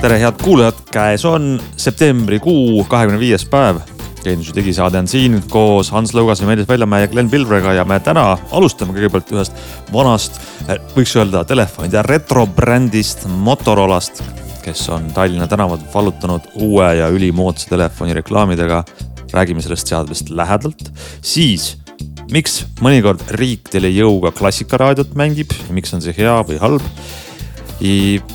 tere, head kuulajad, käes on septembrikuu kahekümne viies päev. Geeniuse digisaade on siin koos Hans Lõugase, Meelis Väljamäe ja Glen Pilvrega ja me täna alustame kõigepealt ühest vanast, võiks öelda telefonide retrobrändist Motorolast, kes on Tallinna tänavad vallutanud uue ja ülimoodsa telefoni reklaamidega. räägime sellest seadmest lähedalt, siis miks mõnikord riik teile jõuga klassikaraadiot mängib ja miks on see hea või halb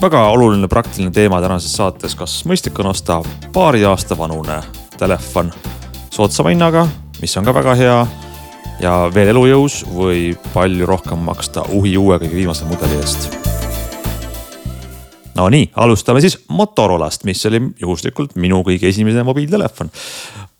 väga oluline praktiline teema tänases saates, kas mõistlik on osta paari aasta vanune telefon soodsama hinnaga, mis on ka väga hea ja veel elujõus või palju rohkem maksta uhi uue kõige viimase mudeli eest. Nonii, alustame siis Motorolast, mis oli juhuslikult minu kõige esimene mobiiltelefon.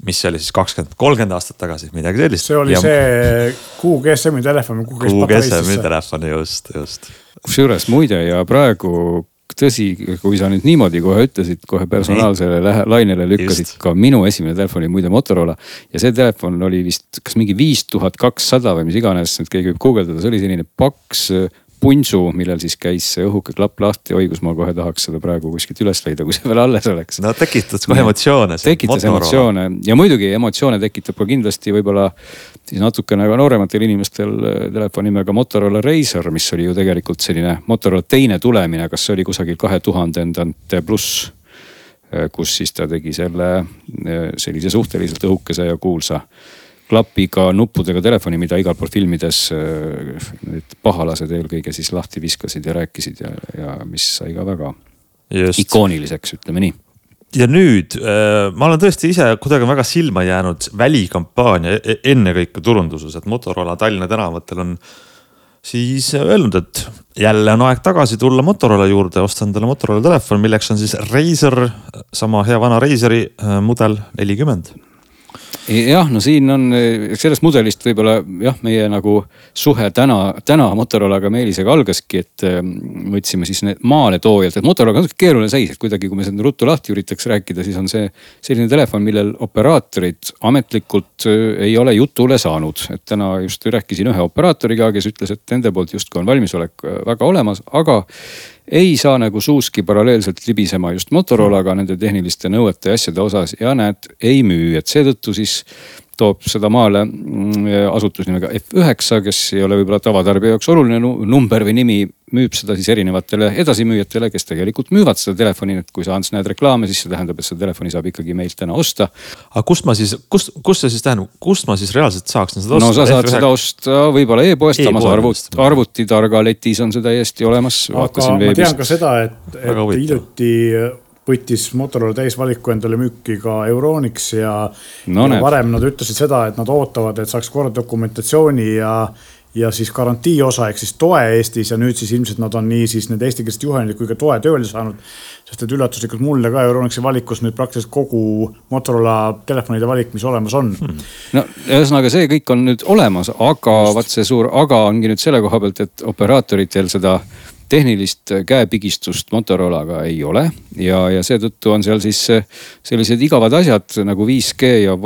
mis see oli siis kakskümmend, kolmkümmend aastat tagasi, midagi sellist. see oli ja... see Kuhu GSM-i telefon. Kuhu GSM-i telefon, just, just kusjuures muide ja praegu tõsi, kui sa nüüd niimoodi kohe ütlesid, kohe personaalsele lainele lükkasid Just. ka minu esimene telefon oli muide Motorola. ja see telefon oli vist kas mingi viis tuhat kakssada või mis iganes, nüüd keegi võib guugeldada, see oli selline paks punsu, millel siis käis see õhuke klapp lahti, oi kus ma kohe tahaks seda praegu kuskilt üles leida, kui see veel alles oleks. no tekitas kohe emotsioone. tekitas emotsioone ja muidugi emotsioone tekitab ka kindlasti võib-olla siis natukene ka noorematel inimestel äh, telefon nimega Motorola Razr, mis oli ju tegelikult selline Motorola teine tulemine, kas see oli kusagil kahe tuhandendate pluss äh, kus siis ta tegi selle äh, sellise suhteliselt õhukese ja kuulsa klapiga nuppudega telefoni, mida igalt poolt filmides äh, need pahalased eelkõige siis lahti viskasid ja rääkisid ja, ja mis sai ka väga Just. ikooniliseks, ütleme nii ja nüüd äh, ma olen tõesti ise kuidagi väga silma jäänud välikampaania e-, ennekõike turunduses, et Motorola Tallinna tänavatel on siis öelnud, et jälle on aeg tagasi tulla Motorola juurde, osta endale Motorola telefon, milleks on siis Razer, sama hea vana Razeri äh, mudel nelikümmend jah, no siin on sellest mudelist võib-olla jah, meie nagu suhe täna, täna Motorolaga Meelisega algaski, et ähm, võtsime siis need maaletoojalt, et Motorolaga on natuke keeruline seis, et kuidagi, kui me seda ruttu lahti üritaks rääkida, siis on see selline telefon, millel operaatorid ametlikult äh, ei ole jutule saanud. et täna just rääkisin ühe operaatoriga, kes ütles, et nende poolt justkui on valmisolek väga olemas, aga ei saa nagu suuski paralleelselt libisema just Motorolaga nende tehniliste nõuete ja asjade osas ja näed, ei müü, et seetõttu siis toob seda maale mm, asutus nimega F9, kes ei ole võib-olla tavatarbija jaoks oluline number või nimi, müüb seda siis erinevatele edasimüüjatele, kes tegelikult müüvad seda telefoni, et kui sa Ants näed reklaame, siis see tähendab, et seda telefoni saab ikkagi meilt täna osta. aga kust ma siis, kust, kust see siis tähendab, kust ma siis reaalselt saaksin seda osta? no sa saad F9... seda osta võib-olla e-poest e, samas arvut, arvutitargaletis on see täiesti olemas. aga ma tean ka seda, et, et hiljuti võttis Motorola täisvaliku endale müüki ka Euronics ja, no, ja varem nad ütlesid seda, et nad ootavad, et saaks korra dokumentatsiooni ja, ja siis garantii osa ehk siis toe Eestis ja nüüd siis ilmselt nad on nii siis need eestikeelset juhendit kui ka toe tööle saanud. sest et üllatuslikult mulle ka Euronixi valikus nüüd praktiliselt kogu Motorola telefonide valik, mis olemas on. Hmm.. no ühesõnaga, see kõik on nüüd olemas, aga vaat see suur aga ongi nüüd selle koha pealt, et operaatoritel seda tehnilist käepigistust Motorolaga ei ole ja, ja seetõttu on seal siis sellised igavad asjad nagu 5G ja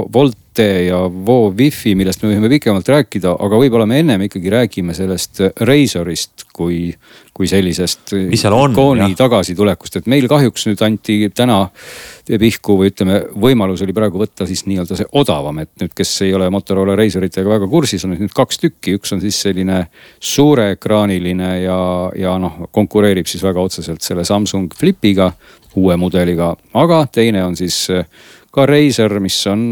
Volte ja Vo Wi-Fi, millest me võime pikemalt rääkida, aga võib-olla me ennem ikkagi räägime sellest Razorist kui, kui sellisest ikooni tagasitulekust, et meil kahjuks nüüd anti täna pihku või ütleme, võimalus oli praegu võtta siis nii-öelda see odavam, et nüüd, kes ei ole Motorola Razoritega väga kursis, on nüüd kaks tükki, üks on siis selline suureekraaniline ja, ja noh, konkureerib siis väga otseselt selle Samsung Flipiga, uue mudeliga, aga teine on siis ka Razer, mis on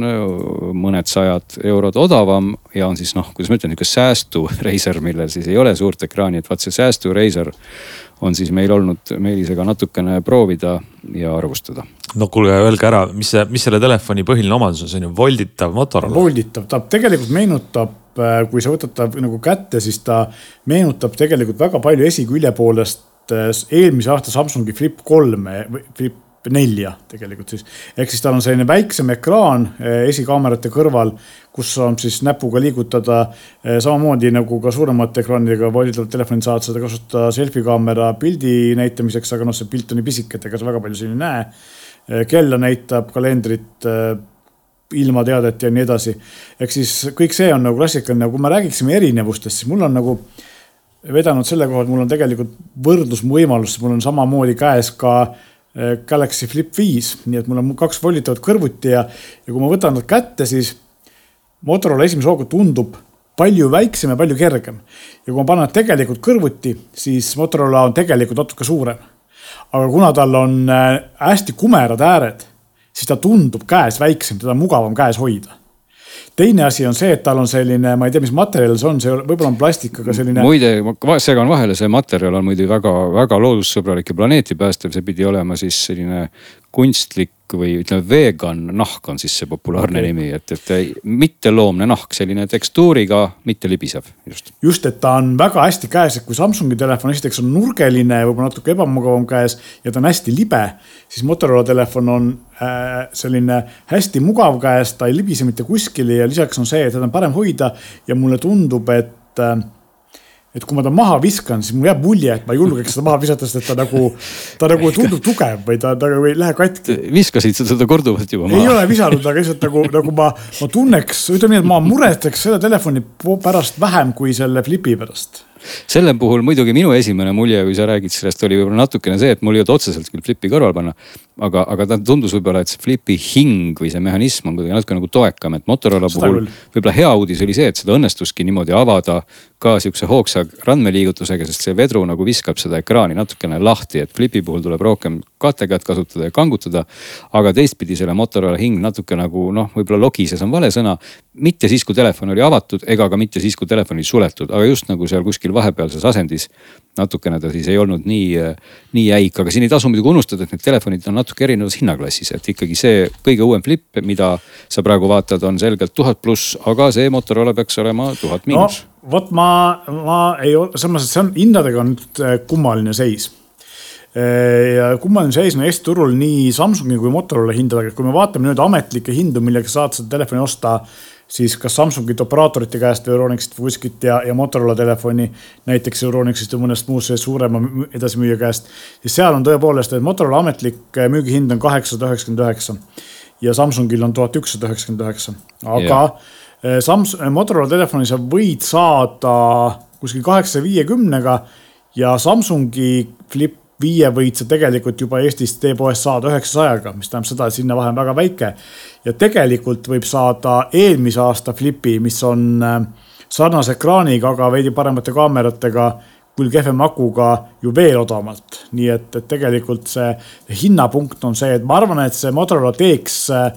mõned sajad eurod odavam ja on siis noh, kuidas ma ütlen, nihuke säästu Razer, millel siis ei ole suurt ekraani, et vaat see säästu Razer on siis meil olnud Meelisega natukene proovida ja arvustada. no kuulge, öelge ära, mis see, mis selle telefoni põhiline omadus on, see on ju volditav Motorola. volditav, ta tegelikult meenutab, äh, kui sa võtad ta nagu kätte, siis ta meenutab tegelikult väga palju esikülje poolest äh, eelmise aasta Samsungi Flip kolme, Flip nelja tegelikult siis. ehk siis tal on selline väiksem ekraan eh, esikaamerate kõrval, kus saab siis näpuga liigutada. Eh, samamoodi nagu ka suuremate ekraanidega volditavat telefoni saad seda kasutada selfie kaamera pildi näitamiseks, aga noh, see pilt on nii pisike, et ega sa väga palju siin ei näe. Eh, kella näitab, kalendrit ilmateadet ja nii edasi. ehk siis kõik see on nagu klassikaline, kui me räägiksime erinevustest, siis mul on nagu vedanud selle koha, et mul on tegelikult võrdlusvõimalus, mul on samamoodi käes ka Galaxy Flip viis, nii et mul on kaks volitavat kõrvuti ja, ja kui ma võtan nad kätte, siis Motorola esimese hooga tundub palju väiksem ja palju kergem. ja kui ma panen tegelikult kõrvuti, siis Motorola on tegelikult natuke suurem. aga kuna tal on äh, hästi kumerad ääred, siis ta tundub käes väiksem, teda on mugavam käes hoida teine asi on see, et tal on selline, ma ei tea, mis materjal see on, see võib-olla on plastik, aga selline. muide, ma segan vahele, see materjal on muidugi väga-väga loodussõbralik ja planeeti päästev, see pidi olema siis selline kunstlik või ütleme, vegan nahk on siis see populaarne okay. nimi, et, et mitteloomne nahk, selline tekstuuriga, mitte libisev, just. just, et ta on väga hästi käes, et kui Samsungi telefon esiteks on nurgeline, võib-olla natuke ebamugavam käes ja ta on hästi libe, siis Motorola telefon on äh, selline hästi mugav käes, ta ei libise mitte kuskile ja lisaks on see, et teda on parem hoida ja mulle tundub, et äh, et kui ma ta maha viskan, siis mul jääb mulje, et ma ei julgeks seda maha visata, sest et ta nagu, ta nagu tundub tugev või ta, ta nagu ei lähe katki. viskasid sa seda korduvalt juba maha? ei ole visanud, aga lihtsalt nagu, nagu ma, ma tunneks, ütleme nii, et ma muretseks selle telefoni pärast vähem kui selle Flipi pärast selle puhul muidugi minu esimene mulje, kui sa räägid sellest, oli võib-olla natukene see, et mul ei olnud otseselt küll flipi kõrval panna. aga, aga ta tundus võib-olla, et see flipi hing või see mehhanism on kuidagi natuke nagu toekam, et Motorola seda puhul võib-olla hea uudis oli see, et seda õnnestuski niimoodi avada ka sihukese hoogsa randmeliigutusega, sest see vedru nagu viskab seda ekraani natukene lahti, et flipi puhul tuleb rohkem kahte kätt kasutada ja kangutada. aga teistpidi selle Motorola hing natuke nagu noh, võib-olla logises on vale sõna. Mitte siis, kui telefon oli avatud ega ka mitte siis, kui telefon oli suletud, aga just nagu seal kuskil vahepealses asendis. natukene ta siis ei olnud nii, nii jäik, aga siin ei tasu muidugi unustada, et need telefonid on natuke erinevas hinnaklassis, et ikkagi see kõige uuem flip, mida sa praegu vaatad, on selgelt tuhat pluss, aga see Motorola peaks olema tuhat miinus no vot ma, ma ei, et see on hindadega on nüüd äh, kummaline seis äh, ja kummaline seis on Eesti turul nii Samsungi kui Motorola hindadega, kui me vaatame nüüd ametlikke hindu, millega saad seda telefoni osta, siis kas Samsungit operaatorite käest või Euronixit või kuskilt ja, ja Motorola telefoni näiteks Euronixist või mõnest muust suurema edasimüüja käest. siis seal on tõepoolest, et Motorola ametlik äh, müügihind on kaheksasada üheksakümmend üheksa ja Samsungil on tuhat ükssada üheksakümmend üheksa, aga yeah Eh, Samsung, eh, Motorola telefoni sa võid saada kuskil kaheksasaja viiekümnega ja Samsungi Flip viie võid sa tegelikult juba Eestis T-poest saada üheksasajaga, mis tähendab seda, et sinna vahe on väga väike. ja tegelikult võib saada eelmise aasta Flipi, mis on eh, sarnase ekraaniga, aga veidi paremate kaameratega, küll kehvema akuga ju veel odavamalt. nii et, et tegelikult see hinnapunkt on see, et ma arvan, et see Motorola teeks äh,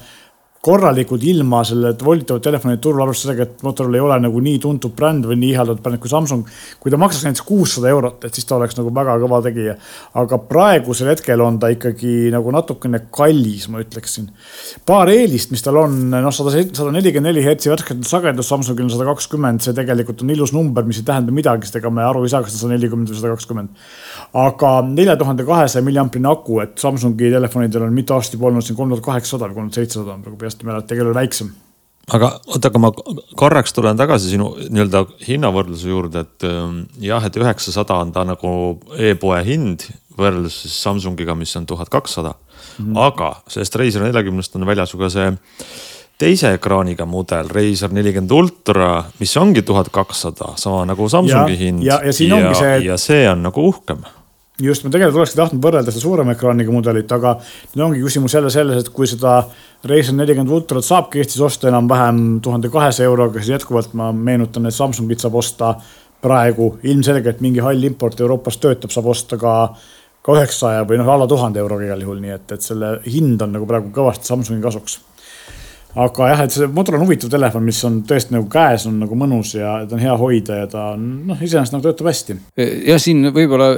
korralikult ilma selle volitava telefoni turul, arvestades sellega, et Motorola ei ole nagu nii tuntud bränd või nii ihaldatud bränd kui Samsung. kui ta maksaks näiteks kuussada eurot, et siis ta oleks nagu väga kõva tegija. aga praegusel hetkel on ta ikkagi nagu natukene kallis, ma ütleksin. paar eelist, mis tal on, noh, sada, sada nelikümmend neli hertsi värskendatud sagedus, Samsungil on sada kakskümmend, see tegelikult on ilus number, mis ei tähenda midagi, sest ega me aru ei saa, kas ta sada nelikümmend või sada kakskümmend. aga nelja tuhande kahesaja milliamprine aku, et Samsungi telefonidel on mitu aastat juba olnud siin kolm tuhat kaheksasada või kolm tuhat seitsesada on praegu peast ei mäleta, kellel väiksem aga oota, aga ma korraks tulen tagasi sinu nii-öelda hinnavõrdluse juurde, et ähm, jah, et üheksasada on ta nagu e-poe hind võrreldes siis Samsungiga, mis on tuhat kakssada. Mhm. aga sellest Razer neljakümnest on väljas ju ka see teise ekraaniga mudel, Razer nelikümmend ultra, mis ongi tuhat kakssada, sama nagu Samsungi ja, hind. ja, ja siin ongi see. ja see on nagu uhkem just, ma tegelikult olekski tahtnud võrrelda seda suurema ekraaniga mudelit, aga nüüd ongi küsimus jälle selles, et kui seda Razer nelikümmend ultrat saabki Eestis osta enam-vähem tuhande kahesaja euroga, siis jätkuvalt ma meenutan, et Samsungit saab osta praegu. Ilmselgelt mingi hall import Euroopas töötab, saab osta ka ka üheksasaja või noh, alla tuhande euroga igal juhul, nii et, et selle hind on nagu praegu kõvasti Samsungi kasuks aga jah, et see Motorola on huvitav telefon, mis on tõesti nagu käes, on nagu mõnus ja ta on hea hoida ja ta on noh, iseenesest nagu töötab hästi. jah, siin võib-olla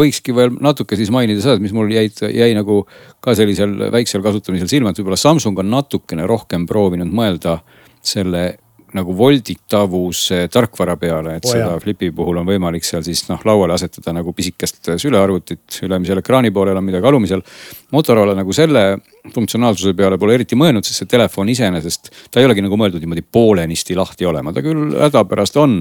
võikski veel natuke siis mainida seda, et mis mul jäid, jäi nagu ka sellisel väiksel kasutamisel silma, et võib-olla Samsung on natukene rohkem proovinud mõelda selle nagu volditavuse tarkvara peale, et oh, seda jah. Flipi puhul on võimalik seal siis noh lauale asetada nagu pisikest sülearvutit, ülemisel ekraani poolel on midagi alumisel. Motorola nagu selle funktsionaalsuse peale pole eriti mõelnud, sest see telefon iseenesest, ta ei olegi nagu mõeldud niimoodi poolenisti lahti olema, ta küll hädapärast on.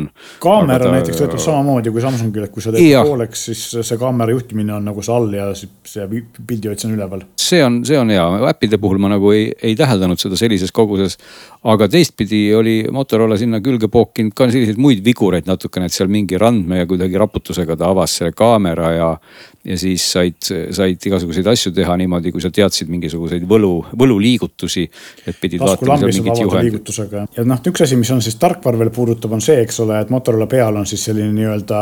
kaamera ta... näiteks töötab samamoodi kui Samsungil, et kui sa teed pooleks, siis see kaamera juhtimine on nagu see all ja see pildiotsi on üleval. see on, see on hea, äppide puhul ma nagu ei, ei täheldanud seda sellises koguses. aga teistpidi oli Motorola sinna külge pookinud ka selliseid muid vigureid natukene, et seal mingi randme ja kuidagi raputusega ta avas selle kaamera ja ja siis said, said igasuguseid asju teha niimoodi, kui sa teadsid mingisuguseid võlu, võluliigutusi. et pidid vaatama seal mingit juhendit. ja noh, üks asi, mis on siis tarkvara veel puudutab, on see, eks ole, et Motorola peal on siis selline nii-öelda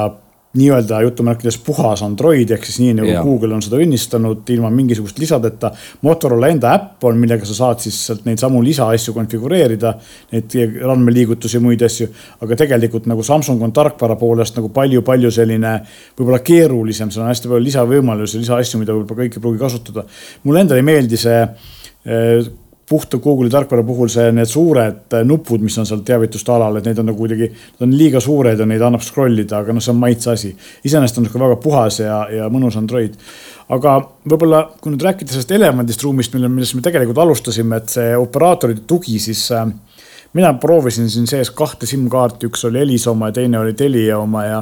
nii-öelda jutumärkides puhas Android ehk siis nii nagu ja. Google on seda õnnistanud ilma mingisugust lisadeta. Motorola enda äpp on, millega sa saad siis sealt neid samu lisaasju konfigureerida, neid randmeliigutusi ja muid asju. aga tegelikult nagu Samsung on tarkvara poolest nagu palju-palju selline võib-olla keerulisem, seal on hästi palju lisavõimalusi, lisaasju, mida võib-olla kõik ei pruugi kasutada. mulle endale ei meeldi see eh, puhta Google'i tarkvara puhul see, need suured nupud, mis on seal teavituste alal, et need on nagu kuidagi, nad on liiga suured ja neid annab scroll ida, aga noh, see on maitse asi. iseenesest on niisugune väga puhas ja, ja mõnus Android. aga võib-olla, kui nüüd rääkida sellest elevandist ruumist, mille, millest me tegelikult alustasime, et see operaatorite tugi, siis äh, mina proovisin siin sees kahte SIM-kaarti, üks oli Elisa oma ja teine oli Telia oma ja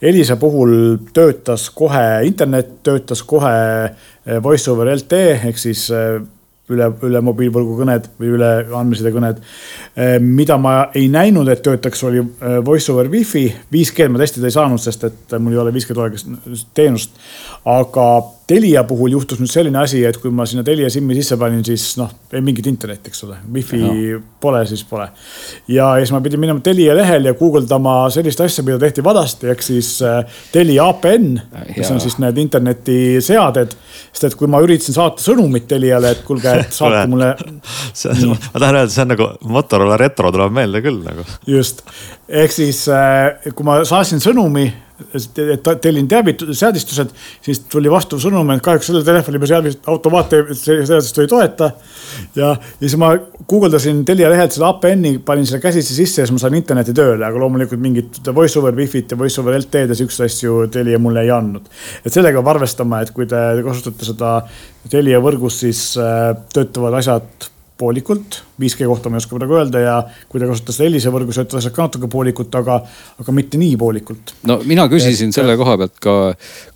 Elisa puhul töötas kohe internet, töötas kohe äh, voice over LTE ehk siis äh, üle, üle mobiilvõrgu kõned või üle andmeside kõned. Eh, mida ma ei näinud, et töötaks, oli eh, voice over wifi, 5G ma testida ei saanud, sest et mul ei ole 5G toekas teenust. aga Telia puhul juhtus nüüd selline asi, et kui ma sinna Telia SIM-i sisse panin, siis noh, ei mingit internetti, eks ole, wifi no. pole, siis pole. ja, ja siis ma pidin minema Telia lehel ja guugeldama sellist asja, mida tehti vanasti, ehk siis äh, Telia APN, mis on siis need internetiseaded. sest et kui ma üritasin saata sõnumit Teliale, et kuulge, et saatke mulle. ma tahan öelda, see on nagu Motorola retro tuleb meelde küll nagu. just, ehk siis äh, kui ma saatsin sõnumi tellin teavitud seadistused, siis tuli vastav sõnum, et kahjuks selle telefoni peal seadist automaatseadistust ei toeta. ja, ja siis ma guugeldasin Telia lehelt selle APN-i, panin selle käsitsi sisse ja siis ma sain interneti tööle, aga loomulikult mingit voice over wifi't ja voice over LTE-d ja siukseid asju Telia mulle ei andnud. et sellega peab arvestama, et kui te kasutate seda Telia võrgus, siis äh, töötavad asjad poolikult, 5G kohta ma ei oska praegu öelda ja kui te kasutate seda Elisa võrgus, asjad ka natuke poolikult, aga, aga mitte nii poolikult. no mina küsisin et, selle koha pealt ka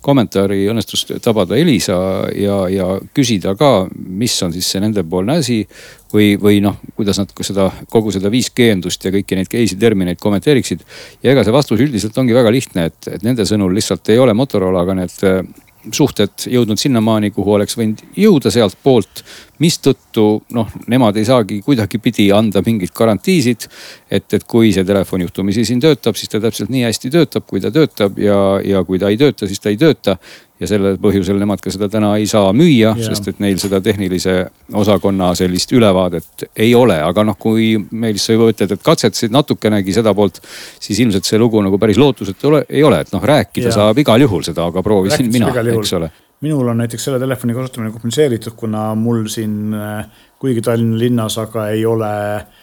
kommentaari õnnestus tabada Elisa ja, ja küsida ka, mis on siis see nendepoolne asi. või, või noh, kuidas nad seda kogu seda 5G endust ja kõiki neid case'i termineid kommenteeriksid. ja ega see vastus üldiselt ongi väga lihtne, et, et nende sõnul lihtsalt ei ole Motorolaga need suhted jõudnud sinnamaani, kuhu oleks võinud jõuda sealtpoolt. mistõttu noh, nemad ei saagi kuidagipidi anda mingeid garantiisid. et, et kui see telefon juhtumisi siin töötab, siis ta täpselt nii hästi töötab, kui ta töötab ja, ja kui ta ei tööta, siis ta ei tööta ja sellel põhjusel nemad ka seda täna ei saa müüa, sest et neil seda tehnilise osakonna sellist ülevaadet ei ole, aga noh, kui Meelis, sa juba ütled, et katsetasid natukenegi seda poolt, siis ilmselt see lugu nagu päris lootusetu ole, ei ole, et noh, rääkida ja. saab igal juhul seda, aga proovisin mina, eks ole. Minul on näiteks selle telefoni kasutamine kompenseeritud, kuna mul siin, kuigi Tallinna linnas, aga ei ole äh,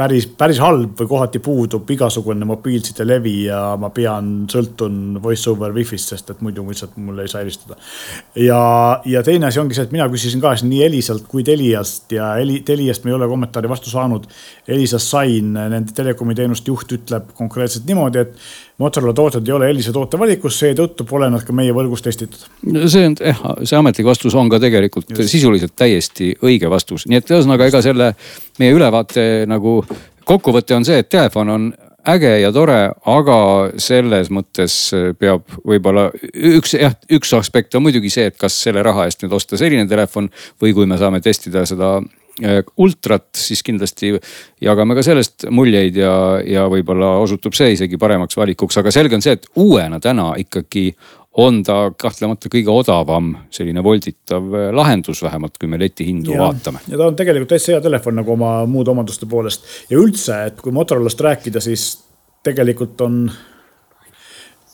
päris, päris halb või kohati puudub igasugune mobiilside levi ja ma pean, sõltun voice over wifi'st, sest et muidu lihtsalt mul ei saa helistada. ja, ja teine asi ongi see, et mina küsisin ka nii Elisalt kui Teliast ja Eli, Teliast me ei ole kommentaari vastu saanud. Elisast sain, nende telekomi teenuste juht ütleb konkreetselt niimoodi, et Motorola tooted ei ole Elisa tootevalikus, seetõttu pole nad ka meie võrgus testitud. see on jah, see ametlik vastus on ka tegelikult Just. sisuliselt täiesti õige vastus, nii et ühesõnaga ega selle meie ülevaate nagu kokkuvõte on see, et telefon on äge ja tore, aga selles mõttes peab võib-olla üks jah, üks aspekt on muidugi see, et kas selle raha eest nüüd osta selline telefon või kui me saame testida seda Äh, ultrat, siis kindlasti jagame ka sellest muljeid ja, ja võib-olla osutub see isegi paremaks valikuks, aga selge on see, et uuena täna ikkagi on ta kahtlemata kõige odavam selline volditav äh, lahendus, vähemalt kui me letihindu ja, vaatame. ja ta on tegelikult täitsa hea telefon nagu oma muude omaduste poolest ja üldse, et kui Motorolast rääkida, siis tegelikult on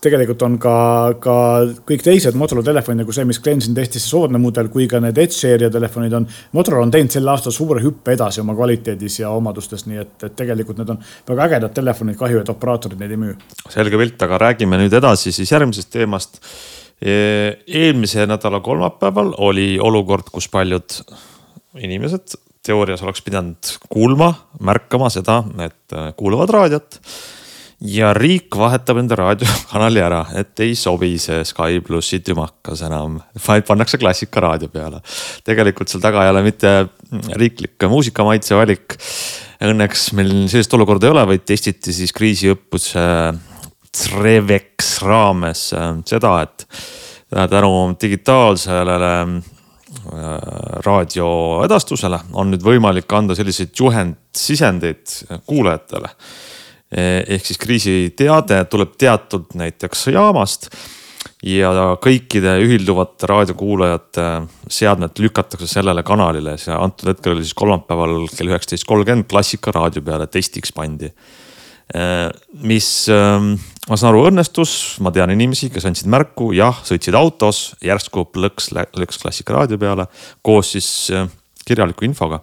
tegelikult on ka, ka kõik teised Motorola telefonid nagu see, mis Glensin testis, see soodne mudel, kui ka need Edge-seeria telefonid on. Motorola on teinud sel aastal suure hüppe edasi oma kvaliteedis ja omadustes, nii et, et tegelikult need on väga ägedad telefonid, kahju, et operaatorid neid ei müü. selge pilt, aga räägime nüüd edasi siis järgmisest teemast. E, eelmise nädala kolmapäeval oli olukord, kus paljud inimesed teoorias oleks pidanud kuulma, märkama seda, et äh, kuulavad raadiot. Ja riik vahetab enda raadiokanali ära, et ei sobi see Sky plussi tümakas enam, vaid pannakse klassikaraadio peale. tegelikult seal taga ei ole mitte riiklik muusikamaitse valik. Õnneks meil sellist olukorda ei ole, vaid testiti siis kriisiõppuse Trevex raames äh, seda, et tänu digitaalsele Äh, raadioedastusele on nüüd võimalik anda selliseid juhendsisendeid kuulajatele. E, ehk siis kriisiteade tuleb teatud näiteks jaamast ja kõikide ühilduvate raadiokuulajate seadmed lükatakse sellele kanalile, see antud hetkel oli siis kolmapäeval kell üheksateist kolmkümmend Klassika raadio peale testiks pandi. Äh, mis ähm, ma saan aru, õnnestus, ma tean inimesi, kes andsid märku, jah, sõitsid autos, järsku plõks, läks Klassikaraadio peale koos siis äh, kirjaliku infoga.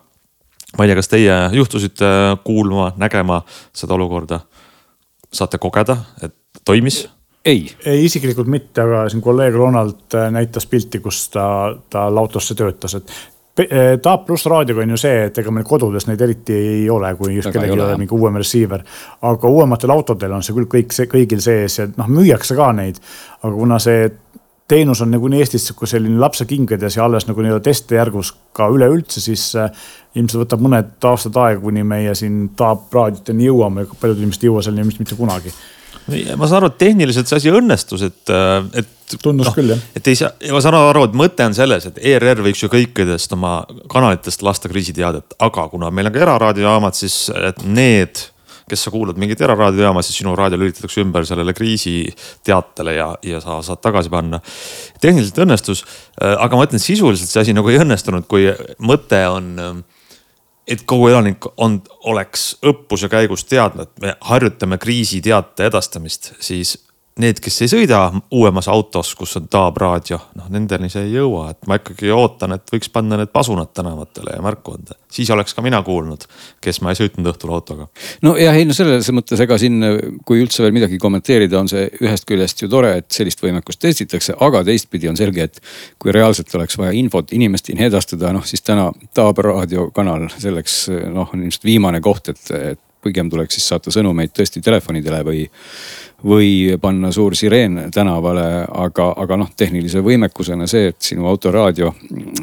Ma ei tea, kas teie juhtusite kuulma, nägema seda olukorda? saate kogeda, et toimis? ei, ei, isiklikult mitte, aga siin kolleeg Ronald äh, näitas pilti, kus ta, tal autos see töötas, et Eh, Taap pluss raadioga on ju see, et ega meil kodudes neid eriti ei ole, kui just kellelgi ei ole mingi uuem receiver. aga uuematel autodel on see küll kõik see, kõigil sees ja noh, müüakse ka neid. aga kuna see teenus on nagunii Eestis kui selline lapsekingades ja alles nagu nii-öelda testijärgus ka üleüldse, siis äh, ilmselt võtab mõned aastad aega, kuni meie siin Taap raadioteni jõuame, paljud inimesed ei jõua selleni vist mitte kunagi ma saan aru, et tehniliselt see asi õnnestus, et, äh, et. tundus no, küll jah. et ei saa, ma saan aru, et mõte on selles, et ERR võiks ju kõikidest oma kanalitest lasta kriisiteadet, aga kuna meil on ka eraraadiojaamad, siis et need kes sa kuulad mingit eraraadiojaama, siis sinu raadio lülitatakse ümber sellele kriisiteatele ja, ja sa saad tagasi panna. tehniliselt õnnestus, äh, aga ma ütlen sisuliselt see asi nagu ei õnnestunud, kui mõte on et kogu elanikkond oleks õppuse käigus teadnud, me harjutame kriisiteate edastamist, siis need, kes ei sõida uuemas autos, kus on Taab raadio, noh nendeni see ei jõua, et ma ikkagi ootan, et võiks panna need pasunad tänavatele ja märku anda. siis oleks ka mina kuulnud, kes ma ei sõitnud õhtul autoga. no jah, ei no selles mõttes, ega siin, kui üldse veel midagi kommenteerida, on see ühest küljest ju tore, et sellist võimekust testitakse, aga teistpidi on selge, et kui reaalselt oleks vaja infot inimesteni edastada, noh siis täna Taab raadiokanal selleks noh, on ilmselt viimane koht, et, et pigem tuleks siis saata sõnumeid tõesti telefonidele või või panna suur sireen tänavale, aga, aga noh, tehnilise võimekusena see, et sinu autoraadio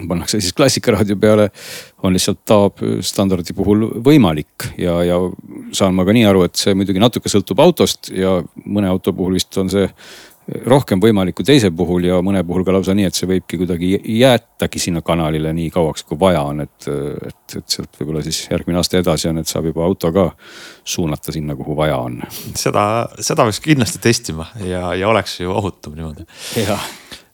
pannakse siis klassikaraadio peale, on lihtsalt Taab standardi puhul võimalik. Ja, ja saan ma ka nii aru, et see muidugi natuke sõltub autost ja mõne auto puhul vist on see rohkem võimalik kui teise puhul ja mõne puhul ka lausa nii, et see võibki kuidagi jäätagi sinna kanalile nii kauaks, kui vaja on, et, et, et sealt võib-olla siis järgmine aasta edasi on, et saab juba auto ka suunata sinna, kuhu vaja on. seda, seda peaks kindlasti testima ja, ja oleks ju ohutum niimoodi.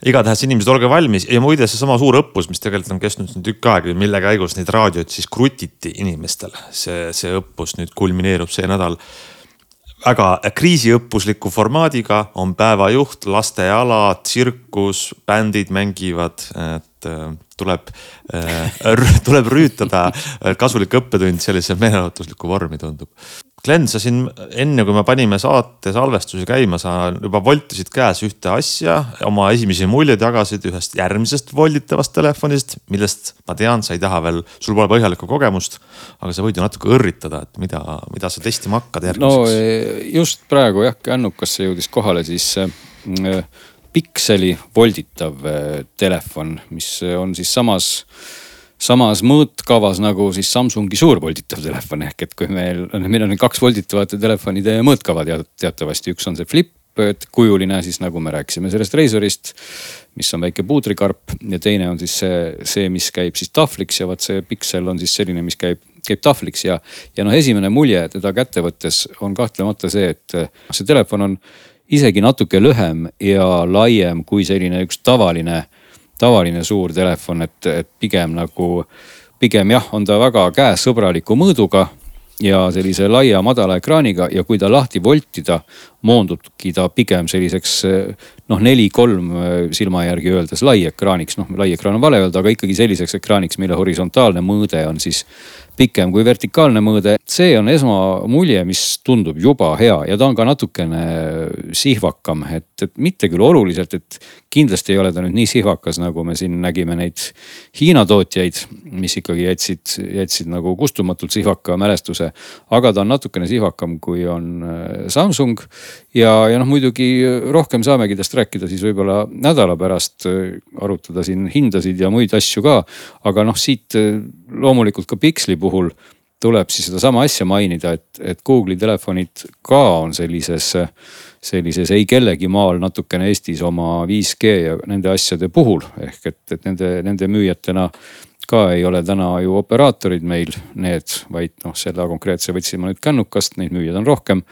igatahes inimesed, olge valmis ja muide, seesama suur õppus, mis tegelikult on kestnud nüüd tükk aega, mille käigus neid raadioid siis krutiti inimestel. see, see õppus nüüd kulmineerub see nädal väga kriisiõppusliku formaadiga, on päevajuht, lasteala, tsirkus, bändid mängivad, et äh, tuleb, äh, tuleb rüütada kasulik õppetund sellise meeleolutuslikku vormi, tundub. Glen, sa siin enne, kui me panime saate salvestuse käima, sa juba voltisid käes ühte asja, oma esimesi muljeid jagasid ühest järgmisest volditavast telefonist, millest ma tean, sa ei taha veel, sul pole põhjalikku kogemust. aga sa võid ju natuke õrritada, et mida, mida sa testima hakkad järgmiseks? no e, just praegu jah, kännukasse jõudis kohale siis äh, pikseli volditav telefon, mis on siis samas samas mõõtkavas nagu siis Samsungi suurvolditav telefon ehk et kui meil on, meil on kaks volditavate telefonide mõõtkava teatavasti, üks on see flip kujuline siis nagu me rääkisime sellest Razorist, mis on väike puudrikarp ja teine on siis see, see, mis käib siis tahvliks ja vot see Pixel on siis selline, mis käib, käib tahvliks ja, ja noh, esimene mulje teda kätte võttes on kahtlemata see, et see telefon on isegi natuke lühem ja laiem kui selline üks tavaline tavaline suur telefon, et, et pigem nagu, pigem jah, on ta väga käesõbraliku mõõduga ja sellise laia madala ekraaniga ja kui ta lahti voltida, moondubki ta pigem selliseks noh, neli, kolm silma järgi öeldes lai ekraaniks, noh lai ekraan on vale öelda, aga ikkagi selliseks ekraaniks, mille horisontaalne mõõde on siis pikem kui vertikaalne mõõde, see on esmamulje, mis tundub juba hea ja ta on ka natukene sihvakam, et, mitte küll oluliselt, et kindlasti ei ole ta nüüd nii sihvakas, nagu me siin nägime neid Hiina tootjaid, mis ikkagi jätsid, jätsid nagu kustumatult sihvaka mälestuse. aga ta on natukene sihvakam, kui on äh, Samsung ja, ja noh, muidugi rohkem saamegi tast rääkida siis võib-olla nädala pärast, äh, arutada siin hindasid ja muid asju ka. aga noh, siit äh, loomulikult ka Pixli puhul tuleb siis sedasama asja mainida, et, et Google'i telefonid ka on sellises, sellises ei kellegi maal natukene Eestis oma 5G ja nende asjade puhul. ehk et, et nende, nende müüjatena ka ei ole täna ju operaatorid meil need, vaid noh, selle konkreetse võtsin ma nüüd kännukast, neid müüjaid on rohkem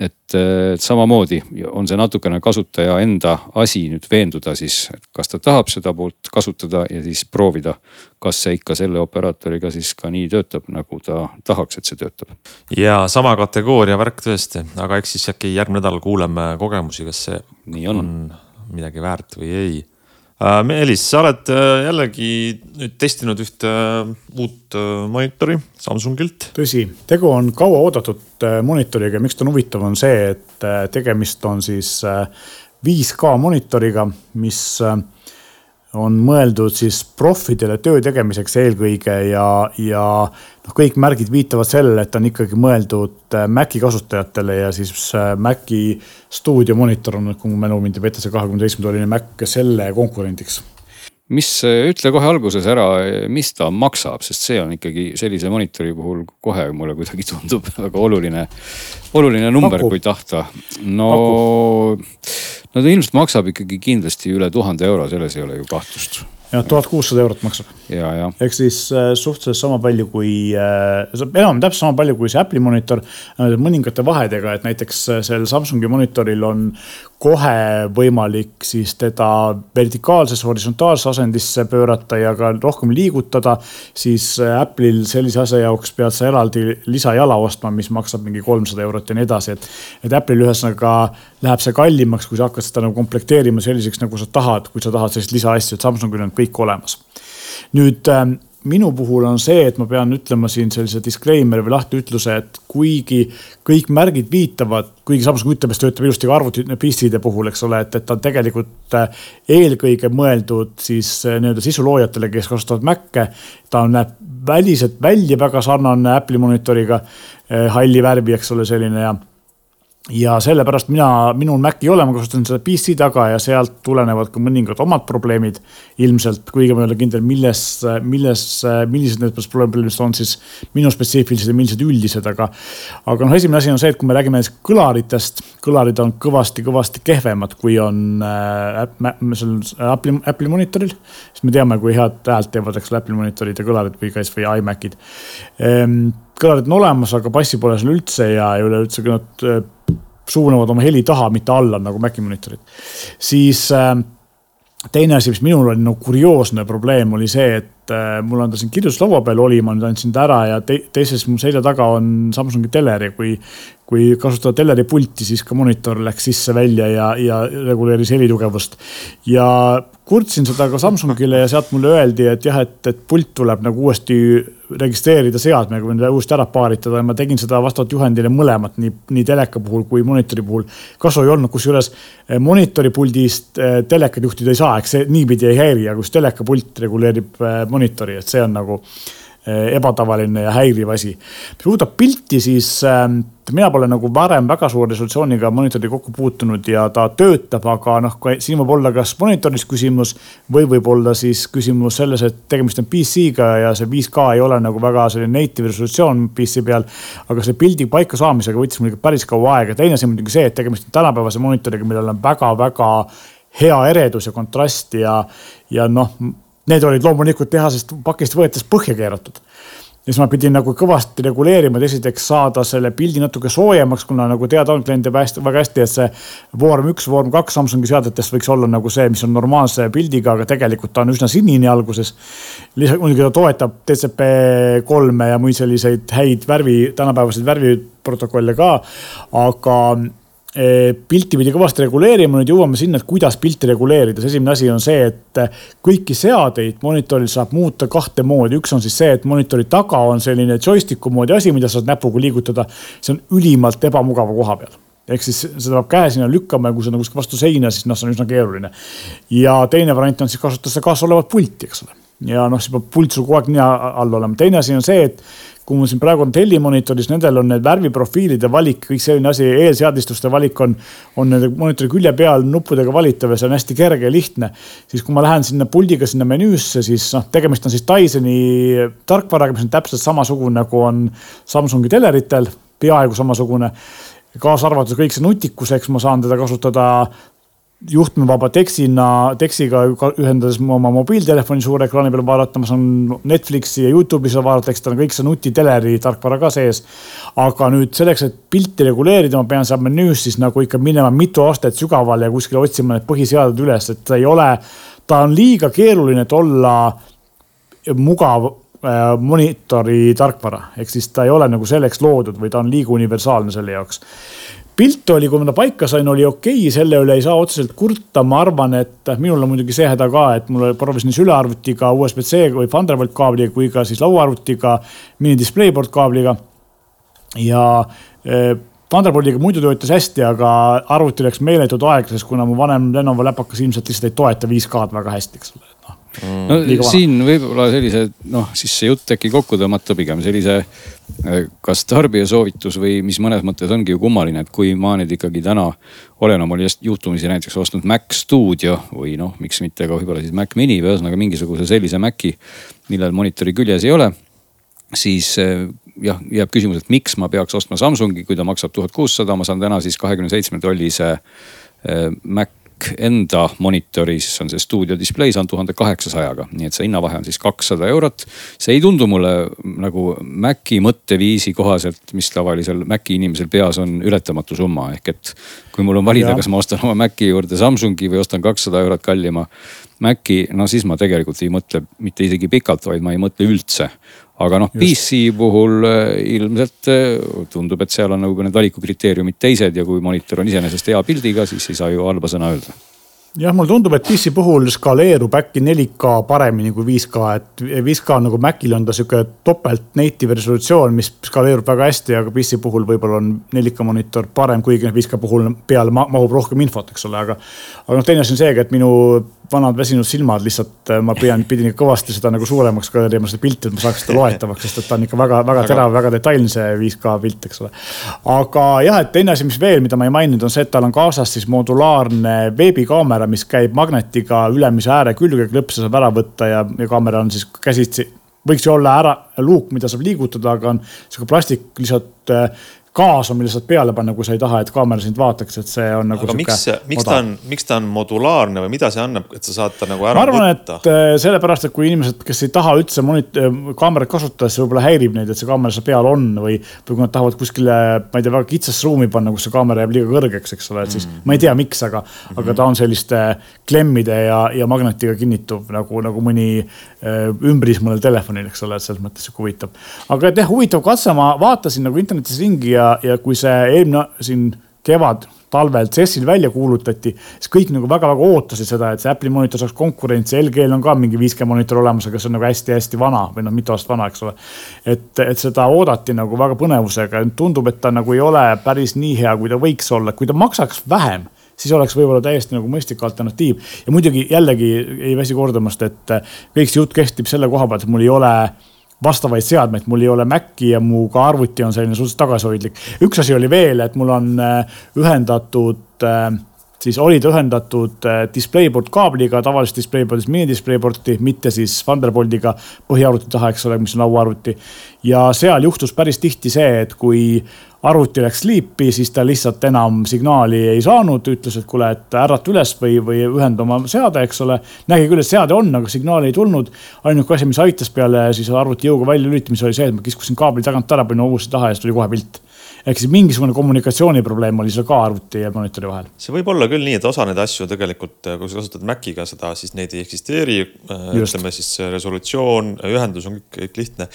et samamoodi on see natukene kasutaja enda asi nüüd veenduda siis, et kas ta tahab seda poolt kasutada ja siis proovida, kas see ikka selle operaatoriga siis ka nii töötab, nagu ta tahaks, et see töötab. ja sama kategooria värk tõesti, aga eks siis äkki järgmine nädal kuuleme kogemusi, kas see nii on, on midagi väärt või ei Meelis, sa oled äh, jällegi nüüd testinud ühte äh, uut monitori Samsungilt. tõsi, tegu on kauaoodatud monitoriga, miks ta on huvitav, on see, et tegemist on siis 5K monitoriga, mis on mõeldud siis profidele töö tegemiseks eelkõige ja, ja noh, kõik märgid viitavad sellele, et on ikkagi mõeldud äh, Maci kasutajatele ja siis äh, Maci stuudiomonitor on, kui mu mälu mind ei peta, see kahekümne seitsme tolline Mac selle konkurendiks. Mis, äh, ütle kohe alguses ära, mis ta maksab, sest see on ikkagi sellise monitori puhul kohe mulle kuidagi tundub väga oluline, oluline number, kui tahta. no, no ta ilmselt maksab ikkagi kindlasti üle tuhande euro, selles ei ole ju kahtlust jah, tuhat kuussada eurot maksab. ehk siis äh, suhteliselt sama palju kui äh,, enam täpselt sama palju kui see Apple'i monitor äh,. mõningate vahedega, et näiteks äh, sel Samsungi monitoril on kohe võimalik siis teda vertikaalsesse, horisontaalse asendisse pöörata ja ka rohkem liigutada. siis äh, Apple'il sellise asja jaoks pead sa eraldi lisajala ostma, mis maksab mingi kolmsada eurot ja nii edasi, et. et Apple'il ühesõnaga läheb see kallimaks, kui sa hakkad seda nagu komplekteerima selliseks, nagu sa tahad, kui sa tahad sellist lisaasja, et Samsungil on kõik olemas. nüüd ähm, minu puhul on see, et ma pean ütlema siin sellise disclaimer'i või lahtiütluse, et kuigi kõik märgid viitavad, kuigi Samsung ütleb, et see töötab ilusti ka arvuti PC-de puhul, eks ole, et, et ta on tegelikult äh, eelkõige mõeldud siis äh, nii-öelda sisuloojatele, kes kasutavad Mac'e. ta näeb väliselt välja väga sarnane Apple'i monitoriga, äh, halli värvi, eks ole, selline ja ja sellepärast mina, minul Maci ei ole, ma kasutan seda PC taga ja sealt tulenevad ka mõningad omad probleemid. ilmselt, kuigi ma ei ole kindel, milles, milles, millised need probleemid on siis minu spetsiifilised ja millised üldised, aga. aga noh, esimene asi on see, et kui me räägime näiteks kõlaritest, kõlarid on kõvasti-kõvasti kehvemad, kui on äh, sellel Apple'i, Apple'i monitoril. siis me teame, kui head häält teevad, eks ole, Apple'i monitorid ja kõlarid või kasvõi iMac'id ehm, kõlarid on olemas, aga bassi pole seal üldse ja üleüldse nad äh, suunavad oma heli taha, mitte alla nagu Maci monitorid. siis äh, teine asi, mis minul oli nagu kurioosne probleem, oli see, et äh, mul on ta siin kirjutuslaua peal oli, ma nüüd andsin ta ära ja te, teises mu selja taga on Samsungi teler ja kui, kui kasutada teleri pulti, siis ka monitor läks sisse-välja ja, ja reguleeris helitugevust. ja kurtsin seda ka Samsungile ja sealt mulle öeldi, et jah, et, et pult tuleb nagu uuesti registreerida seadmega või uuesti ära paaritada ja ma tegin seda vastavalt juhendile mõlemat, nii, nii teleka puhul kui monitori puhul. kasu ei olnud, kusjuures eh, monitori puldist eh, telekat juhtida ei saa, eks see niipidi ei häiri, aga just telekapult reguleerib eh, monitori, et see on nagu ebatavaline ja häiriv asi. mis puudutab pilti, siis mina pole nagu varem väga suure resolutsiooniga monitori kokku puutunud ja ta töötab, aga noh, siin võib olla kas monitoris küsimus või võib-olla siis küsimus selles, et tegemist on PC-ga ja see 5K ei ole nagu väga selline native resolutsioon PC peal. aga selle pildi paika saamisega võttis mul ikka päris kaua aega. teine asi on muidugi see, et tegemist on tänapäevase monitoriga, millel on väga-väga hea eredus ja kontrast ja, ja noh, need olid loomulikult tehasest pakist võetes põhja keeratud ja siis ma pidin nagu kõvasti reguleerima, et esiteks saada selle pildi natuke soojemaks, kuna nagu teada on, klient teab hästi, väga hästi, et see vorm üks, vorm kaks Samsungi seadetest võiks olla nagu see, mis on normaalse pildiga, aga tegelikult ta on üsna sinine alguses. lisaks muidugi ta toetab DCP kolme ja muid selliseid häid värvi, tänapäevaseid värviprotokolle ka, aga pilti pidi kõvasti reguleerima, nüüd jõuame sinna, et kuidas pilti reguleerida, esimene asi on see, et eh, kõiki seadeid monitoril saab muuta kahte moodi, üks on siis see, et monitori taga on selline joysticku moodi asi, mida saad näpuga liigutada. see on ülimalt ebamugava koha peal ehk siis seda peab käe sinna lükkama ja kui see on kuskil vastu seina, siis noh, see on üsna keeruline. ja teine variant on siis kasutada seda kaasasolevat pulti, eks ole. Ja noh, siis peab pult sul kogu aeg nina all olema. teine asi on see, et kui mul siin praegu on tellimonitoris, nendel on need värviprofiilide valik, kõik selline asi, eelseadistuste valik on, on nende monitori külje peal nuppudega valitav ja see on hästi kerge ja lihtne. siis kui ma lähen sinna puldiga sinna menüüsse, siis noh, tegemist on siis Dysoni tarkvaraga, mis on täpselt samasugune nagu on Samsungi teleritel, peaaegu samasugune kaasa arvatud kõik see nutikus, eks ma saan teda kasutada juhtmevaba tekstina, tekstiga ühendades oma mobiiltelefoni suure ekraani peal vaadata, ma saan Netflixi ja Youtube'i seal vaadata, eks tal on kõik see nutiteleri tarkvara ka sees. aga nüüd selleks, et pilti reguleerida, ma pean seal menüüs siis nagu ikka minema mitu astet sügavale ja kuskile otsima need põhiseaded üles, et ta ei ole, ta on liiga keeruline, et olla mugav äh, monitori tarkvara, ehk siis ta ei ole nagu selleks loodud või ta on liiga universaalne selle jaoks pilt oli, kui ma ta paika sain, oli okei okay,, selle üle ei saa otseselt kurta, ma arvan, et minul on muidugi see häda ka, et mul proovisin sülearvutiga USB-C või Thunderbolt kaabliga kui ka siis lauaarvutiga mini DisplayPort kaabliga. ja eh, Thunderboltiga muidu töötas hästi, aga arvuti läks meeletult aeglaseks, kuna mu vanem Lenovo läpakas ilmselt lihtsalt ei toeta 5K-d väga hästi, eks ole no mm.. no siin võib-olla sellise noh, siis see jutt äkki kokku tõmmata pigem sellise äh, kas tarbija soovitus või mis mõnes mõttes ongi ju kummaline, et kui ma nüüd ikkagi täna olen oma juhtumisi näiteks ostnud Mac Studio või noh, miks mitte ka võib-olla siis Mac Mini või ühesõnaga mingisuguse sellise Maci, millel monitori küljes ei ole siis äh, jah, jääb küsimus, et miks ma peaks ostma Samsungi, kui ta maksab tuhat kuussada, ma saan täna siis kahekümne seitsme tollise äh, Mac enda monitori, siis on see stuudio display, saan tuhande kaheksasajaga, nii et see hinnavahe on siis kakssada eurot. see ei tundu mulle nagu Maci mõtteviisi kohaselt, mis tavalisel Maci inimesel peas on ületamatu summa, ehk et kui mul on valida, kas ma ostan oma Maci juurde Samsungi või ostan kakssada eurot kallima Maci, no siis ma tegelikult ei mõtle mitte isegi pikalt, vaid ma ei mõtle üldse. Aga noh, PC puhul äh, ilmselt äh, tundub, et seal on nagu need valikukriteeriumid teised ja kui monitor on iseenesest hea pildiga, siis ei saa ju halba sõna öelda jah, mulle tundub, et PC puhul skaleerub äkki 4K paremini kui 5K, et 5K nagu Macil on ta sihuke topelt native resolutsioon, mis skaleerub väga hästi, aga PC puhul võib-olla on 4K monitor parem, kuigi 5K puhul peale mahub rohkem infot, eks ole, aga. aga noh, teine asi on seegi, et minu vanad väsinud silmad lihtsalt, ma pean, pidin kõvasti seda nagu suuremaks ka tegema seda pilti, et ma saaks seda loetavaks, sest et ta on ikka väga-väga terav, väga detailne see 5K pilt, eks ole. aga jah, et teine asi, mis veel, mida ma ei maininud, on see, et tal on kaasas siis modulaarne veebikaamera, mis käib magnetiga ülemise ääre külge, klõpse saab ära võtta ja, ja kaamera on siis käsitsi võiks ju olla ära luuk, mida saab liigutada, aga on sihuke plastik lihtsalt kaasa, mille saad peale panna, kui sa ei taha, et kaamera sind vaataks, et see on nagu. aga miks, miks ta on, miks ta on modulaarne või mida see annab, et sa saad ta nagu ära arvan, võtta? et äh, sellepärast, et kui inimesed, kes ei taha üldse äh, kaamerat kasutada, siis võib-olla häirib neid, et see kaamera seal peal on või. või kui nad tahavad kuskile, ma ei tea, väga kitsasse ruumi panna, kus see kaamera jääb liiga kõrgeks, eks ole, et siis mm -hmm. ma ei tea, miks, aga mm, -hmm. aga ta on selliste klemmide ja, ja magnetiga kinnituv nagu, nagu mõni äh, ümbris mõnel telefonil, eks ole, et selles mõttes sihuke huvitav. aga et jah, huvitav katse, ma vaatasin nagu internetis ringi ja ja, ja kui see eelmine siin kevad, talvel CES-il välja kuulutati, siis kõik nagu väga-väga ootasid seda, et see Apple'i monitor saaks konkurentsi. LG-l on ka mingi 5G monitor olemas, aga see on nagu hästi-hästi vana või noh, mitu aastat vana, eks ole. et, et seda oodati nagu väga põnevusega, tundub, et ta nagu ei ole päris nii hea, kui ta võiks olla, kui ta maksaks vähem siis oleks võib-olla täiesti nagu mõistlik alternatiiv. ja muidugi jällegi ei väsi kordamast, et kõik see jutt kehtib selle koha pealt, et mul ei ole vastavaid seadmeid, mul ei ole Maci ja mu ka arvuti on selline suhteliselt tagasihoidlik. üks asi oli veel, et mul on äh, ühendatud äh, siis oli ta ühendatud äh, DisplayPort kaabliga, tavalises DisplayPortis mini DisplayPorti, mitte siis Thunderboltiga põhiarvuti taha, eks ole, mis on lauaarvuti. ja seal juhtus päris tihti see, et kui arvuti läks sleep'i, siis ta lihtsalt enam signaali ei saanud, ütles, et kuule, et ärata üles või, või ühenda oma seade, eks ole. nägi küll, et seade on, aga signaali ei tulnud. ainuke asi, mis aitas peale siis arvuti jõuga välja lülitamise, oli see, et ma kiskusin kaabli tagant ära, panin uuesti taha ja siis tuli kohe pilt ehk siis mingisugune kommunikatsiooniprobleem oli seal ka arvuti ja monitori vahel. see võib olla küll nii, et osa neid asju tegelikult, kui sa kasutad Maciga seda, siis neid ei eksisteeri. ütleme siis resolutsioon, ühendus on kõik, kõik lihtne.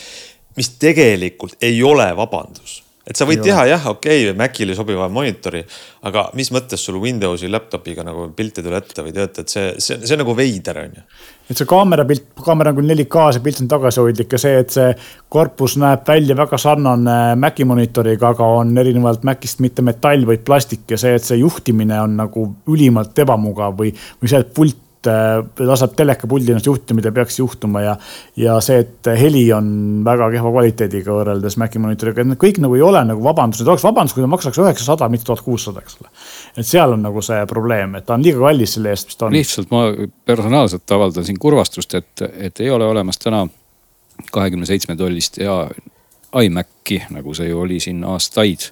mis tegelikult ei ole vabandus et sa võid teha jah, okei okay,, Macile sobiva monitori, aga mis mõttes sul Windowsi laptop'iga nagu pilt ei tule ette või tööta, et see, see, see on nagu veider, on ju. et see kaamera pilt, kaamera on küll 4K, see pilt on tagasihoidlik ja see, et see korpus näeb välja väga sarnane Maci monitoriga, aga on erinevalt Macist mitte metall, vaid plastik ja see, et see juhtimine on nagu ülimalt ebamugav või, või see, et pult laseb telekapuldi ennast juhtima, mida peaks juhtuma ja. ja see, et heli on väga kehva kvaliteediga võrreldes Maci monitoriga, et need kõik nagu ei ole nagu vabandus, need oleks vabandus, kui ta maksaks üheksasada, mitte tuhat kuussada, eks ole. et seal on nagu see probleem, et ta on liiga kallis selle eest, mis ta on. lihtsalt ma personaalselt avaldan siin kurvastust, et, et ei ole olemas täna kahekümne seitsme tollist ja iMaci, nagu see ju oli siin aastaid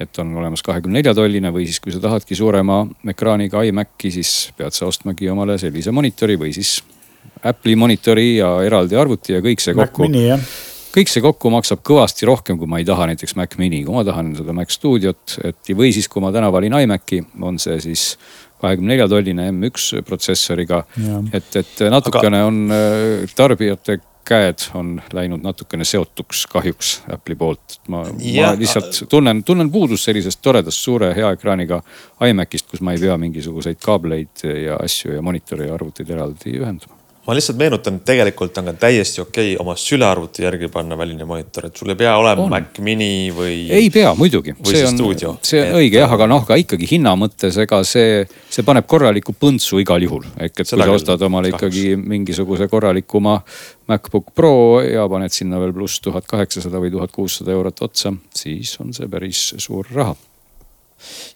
et on olemas kahekümne nelja tolline või siis, kui sa tahadki suurema ekraaniga iMaci, siis pead sa ostmagi omale sellise monitori või siis Apple'i monitori ja eraldi arvuti ja kõik see kokku. kõik see kokku maksab kõvasti rohkem, kui ma ei taha näiteks Mac mini, kui ma tahan seda Mac Studiot, et või siis, kui ma täna valin iMaci, on see siis kahekümne nelja tolline M1 protsessoriga. et, et natukene Aga... on äh, tarbijate käed on läinud natukene seotuks kahjuks Apple'i poolt. ma, ma lihtsalt tunnen, tunnen puudust sellisest toredast suure hea ekraaniga iMacist, kus ma ei pea mingisuguseid kaableid ja asju ja monitori ja arvuteid eraldi ühendama ma lihtsalt meenutan, et tegelikult on ka täiesti okei okay oma sülearvuti järgi panna väline monitor, et sul ei pea olema on. Mac mini või. ei pea muidugi, see on, see on et... õige jah, aga noh, ka ikkagi hinna mõttes, ega see, see paneb korraliku põntsu igal juhul. ehk et Seda kui sa ostad omale ikkagi mingisuguse korralikuma MacBook Pro ja paned sinna veel pluss tuhat kaheksasada või tuhat kuussada eurot otsa, siis on see päris suur raha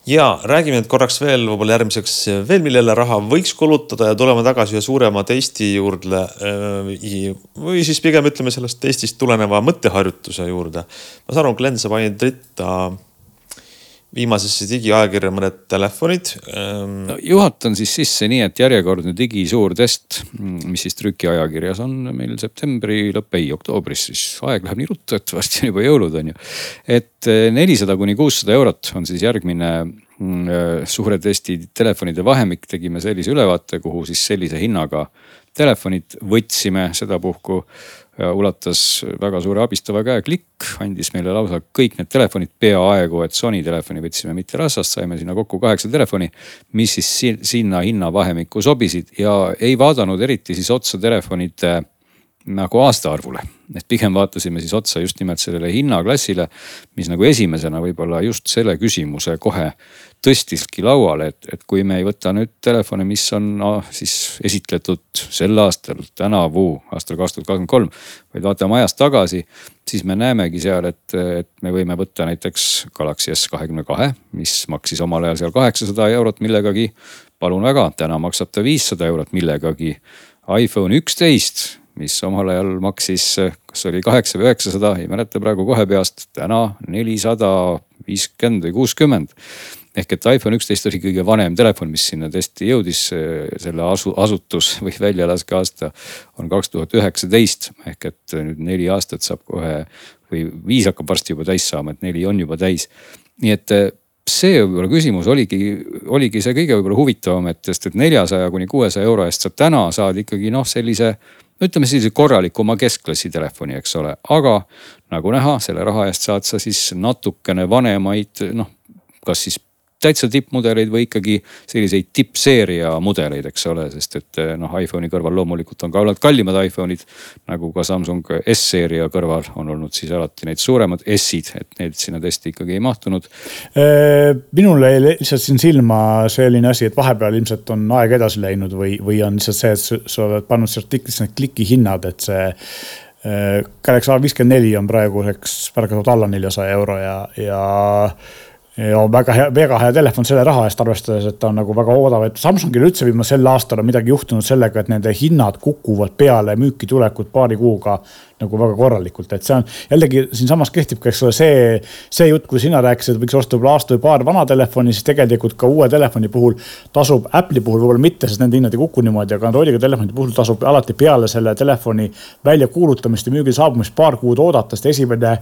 ja räägime nüüd korraks veel võib-olla järgmiseks veel, millele raha võiks kulutada ja tuleme tagasi ühe suurema testi juurde. Äh, või siis pigem ütleme sellest testist tuleneva mõtteharjutuse juurde. ma saan aru, Glen, sa panid ritta viimasesse digiajakirja mõned telefonid ähm.... No, juhatan siis sisse nii, et järjekordne digisuur test, mis siis trükiajakirjas on meil septembri lõpp, ei oktoobris, siis. Aeg läheb nii ruttu, et varsti on juba jõulud on ju. et eh, nelisada kuni kuussada eurot on siis järgmine mm, eh, suure testi telefonide vahemik, tegime sellise ülevaate, kuhu siis sellise hinnaga telefonid võtsime sedapuhku ulatas väga suure abistava käe klikk, andis meile lausa kõik need telefonid peaaegu, et Sony telefoni võtsime mitte rassast, saime sinna kokku kaheksa telefoni. mis siis sinna hinnavahemikku sobisid ja ei vaadanud eriti siis otsa telefonide nagu aastaarvule. Et pigem vaatasime siis otsa just nimelt sellele hinnaklassile, mis nagu esimesena võib-olla just selle küsimuse kohe tõstiski lauale, et, et kui me ei võta nüüd telefone, mis on no, siis esitletud sel aastal, tänavu, aastal kaks tuhat kakskümmend kolm, vaid vaatame ajas tagasi, siis me näemegi seal, et, et me võime võtta näiteks Galaxy S kahekümne kahe, mis maksis omal ajal seal kaheksasada eurot millegagi. palun väga, täna maksab ta viissada eurot millegagi. iPhone üksteist mis omal ajal maksis, kas oli kaheksa või üheksasada, ei mäleta praegu kohe peast, täna nelisada viiskümmend või kuuskümmend ehk et iPhone üksteist oli kõige vanem telefon, mis sinna testi jõudis. selle asu, asutus või väljalaskeaasta on kaks tuhat üheksateist ehk et nüüd neli aastat saab kohe või viis hakkab varsti juba täis saama, et neli on juba täis. nii et see võib-olla küsimus oligi, oligi see kõige võib-olla huvitavam, et sest et neljasaja kuni kuuesaja euro eest sa täna saad ikkagi noh, sellise ütleme sellise korralikuma keskklassi telefoni, eks ole, aga nagu näha, selle raha eest saad sa siis natukene vanemaid noh, kas siis täitsa tippmudeleid või ikkagi selliseid tippseeria mudeleid, eks ole, sest et eh, noh, iPhone'i kõrval loomulikult on ka olnud kallimad iPhone'id. nagu ka Samsung S-seeria kõrval on olnud siis alati need suuremad S-id, et need sinna testi ikkagi ei mahtunud. Äh, minule jäi lihtsalt siin silma selline asi, et vahepeal ilmselt on aeg edasi läinud või, või on lihtsalt see, et sa oled pannud siia artiklisse need klikihinnad, et see äh, Galaxy A54 on praeguseks märgatavalt alla neljasaja euro ja, ja ja väga hea, väga hea telefon selle raha eest, arvestades, et ta on nagu väga odav, et Samsungil üldse viimasel sel aastal on midagi juhtunud sellega, et nende hinnad kukuvad peale müüki tulekut paari kuuga nagu väga korralikult, et see on jällegi siinsamas kehtib ka, eks ole, see, see jutt, kui sina rääkisid, võiks osta võib-olla aasta või paar vana telefoni, siis tegelikult ka uue telefoni puhul tasub Apple'i puhul võib-olla mitte, sest nende hinnad ei kuku niimoodi, aga Androidiga telefonide puhul tasub alati peale selle telefoni väljakuulutamist ja müügile saabumist paar kuud oodata, sest esimene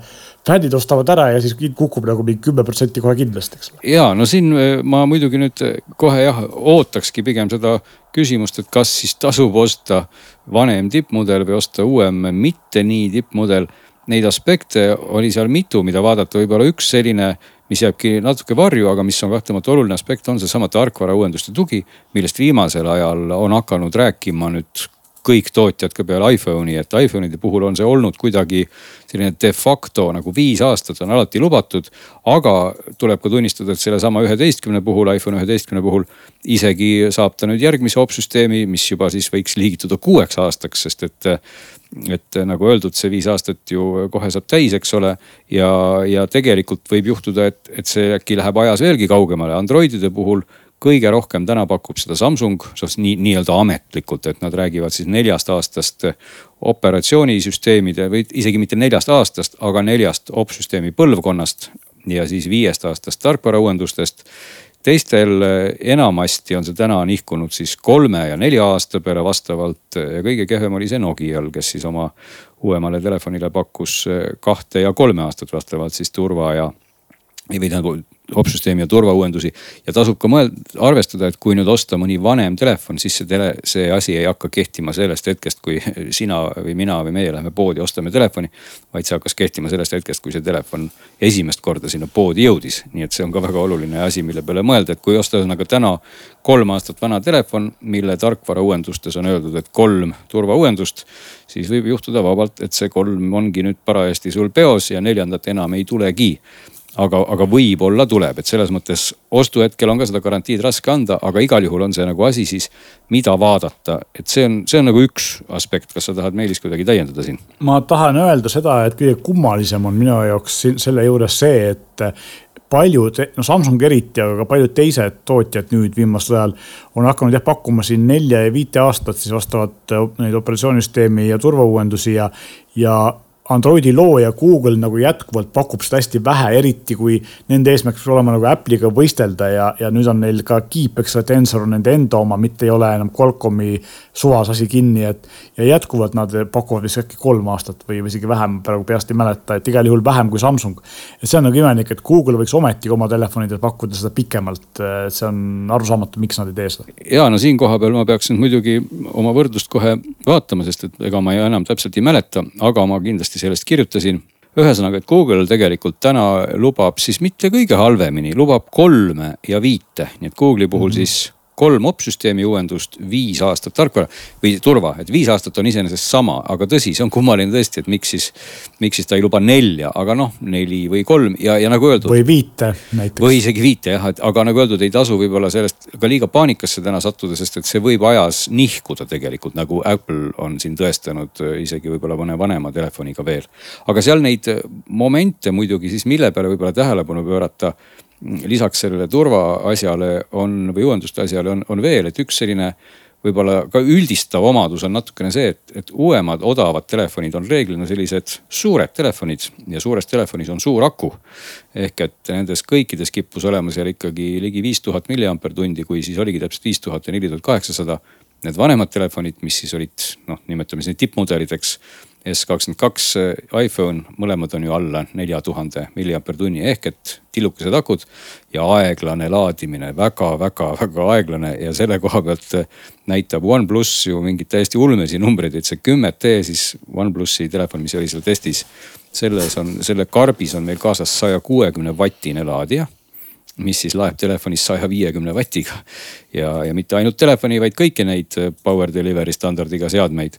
fännid ostavad ära ja siis kukub nagu mingi kümme protsenti kohe kindlasti, eks. ja no siin eh, ma muidugi nüüd kohe jah, ootakski pigem seda küsimust, et kas siis tasub osta vanem tippmudel või osta uuem mitte nii tippmudel. neid aspekte oli seal mitu, mida vaadata, võib-olla üks selline mis jääbki natuke varju, aga mis on kahtlemata oluline aspekt, on seesama tarkvarauuenduste tugi, millest viimasel ajal on hakanud rääkima nüüd kõik tootjad ka peale iPhone'i, et iPhone'ide puhul on see olnud kuidagi selline de facto nagu viis aastat on alati lubatud. aga tuleb ka tunnistada, et sellesama üheteistkümne puhul, iPhone üheteistkümne puhul isegi saab ta nüüd järgmise opsüsteemi, mis juba siis võiks liigituda kuueks aastaks, sest et et nagu öeldud, see viis aastat ju kohe saab täis, eks ole. ja, ja tegelikult võib juhtuda, et, et see äkki läheb ajas veelgi kaugemale. Androidide puhul kõige rohkem täna pakub seda Samsung, nii, nii-öelda ametlikult, et nad räägivad siis neljast aastast operatsioonisüsteemide või isegi mitte neljast aastast, aga neljast opsüsteemi põlvkonnast ja siis viiest aastast tarkvarauuendustest. Teistel eh, enamasti on see täna nihkunud siis kolme ja nelja aasta peale vastavalt ja kõige kehvem oli see Nokial, kes siis oma uuemale telefonile pakkus eh, kahte ja kolme aastat vastavalt siis turva ja või nagu opsüsteemi ja turvauuendusi. ja tasub ka mõelda, arvestada, et kui nüüd osta mõni vanem telefon, siis see tele, see asi ei hakka kehtima sellest hetkest, kui sina või mina või meie läheme poodi, ostame telefoni. vaid see hakkas kehtima sellest hetkest, kui see telefon esimest korda sinna poodi jõudis. nii et see on ka väga oluline asi, mille peale mõelda, et kui osta ühesõnaga täna kolm aastat vana telefon, mille tarkvarauuendustes on öeldud, et kolm turvauuendust. siis võib juhtuda vabalt, et see kolm ongi nüüd parajasti sul peos ja neljandat enam ei tulegi aga, aga võib-olla tuleb, et selles mõttes ostuhetkel on ka seda garantiid raske anda, aga igal juhul on see nagu asi siis, mida vaadata, et see on, see on nagu üks aspekt, kas sa tahad Meelis kuidagi täiendada siin? ma tahan öelda seda, et kõige kummalisem on minu jaoks selle juures see, et paljud, no Samsung eriti, aga ka paljud teised tootjad nüüd viimasel ajal on hakanud jah pakkuma siin nelja ja viite aastat siis vastavat neid operatsioonisüsteemi ja turvauuendusi ja, ja Androidi looja Google nagu jätkuvalt pakub seda hästi vähe, eriti kui nende eesmärk peaks olema nagu Apple'iga võistelda ja, ja nüüd on neil ka Keep, eks ole, Tensor on nende enda oma, mitte ei ole enam Qualcomm'i suvas asi kinni, et. ja jätkuvalt nad pakuvad vist äkki kolm aastat või isegi vähem, praegu peast ei mäleta, et igal juhul vähem kui Samsung. et see on nagu imelik, et Google võiks ometigi oma telefonidel pakkuda seda pikemalt, see on arusaamatu, miks nad ei tee seda. ja no siin koha peal ma peaks nüüd muidugi oma võrdlust kohe vaatama, sest et ega ma enam täpselt ei mäleta, aga ma kindlasti sellest kirjutasin. ühesõnaga, et Google tegelikult täna lubab siis mitte kõige halvemini, lubab kolme ja viite, nii et Google'i puhul mm -hmm. siis kolm opsüsteemi uuendust, viis aastat tarkvara või turva, et viis aastat on iseenesest sama, aga tõsi, see on kummaline tõesti, et miks siis, miks siis ta ei luba nelja, aga noh, neli või kolm ja, ja nagu öeldud. või viite näiteks. või isegi viite jah, et aga nagu öeldud, ei tasu võib-olla sellest ka liiga paanikasse täna sattuda, sest et see võib ajas nihkuda tegelikult nagu Apple on siin tõestanud isegi võib-olla mõne vanema telefoniga veel. aga seal neid momente muidugi siis, mille peale võib-olla tähelepanu pöörata lisaks sellele turvaasjale on või uuenduste asjale on, on veel, et üks selline võib-olla ka üldistav omadus on natukene see, et, et uuemad odavad telefonid on reeglina sellised suured telefonid ja suures telefonis on suur aku. ehk et nendes kõikides kippus olema seal ikkagi ligi viis tuhat milliampertundi, kui siis oligi täpselt viis tuhat ja neli tuhat kaheksasada. Need vanemad telefonid, mis siis olid noh, nimetame siis neid tippmudeliteks S22 iPhone, mõlemad on ju alla nelja tuhande milliampertunni ehk et tillukesed akud ja aeglane laadimine väga, väga, väga aeglane ja selle koha pealt näitab OnePlus ju mingeid täiesti ulmelisi numbreid, et see kümme T siis OnePlusi telefon, mis oli seal testis. selles on, selle karbis on meil kaasas saja kuuekümne vatine laadija mis siis laeb telefonis saja viiekümne vatiga. ja, ja mitte ainult telefoni, vaid kõiki neid power delivery standardiga seadmeid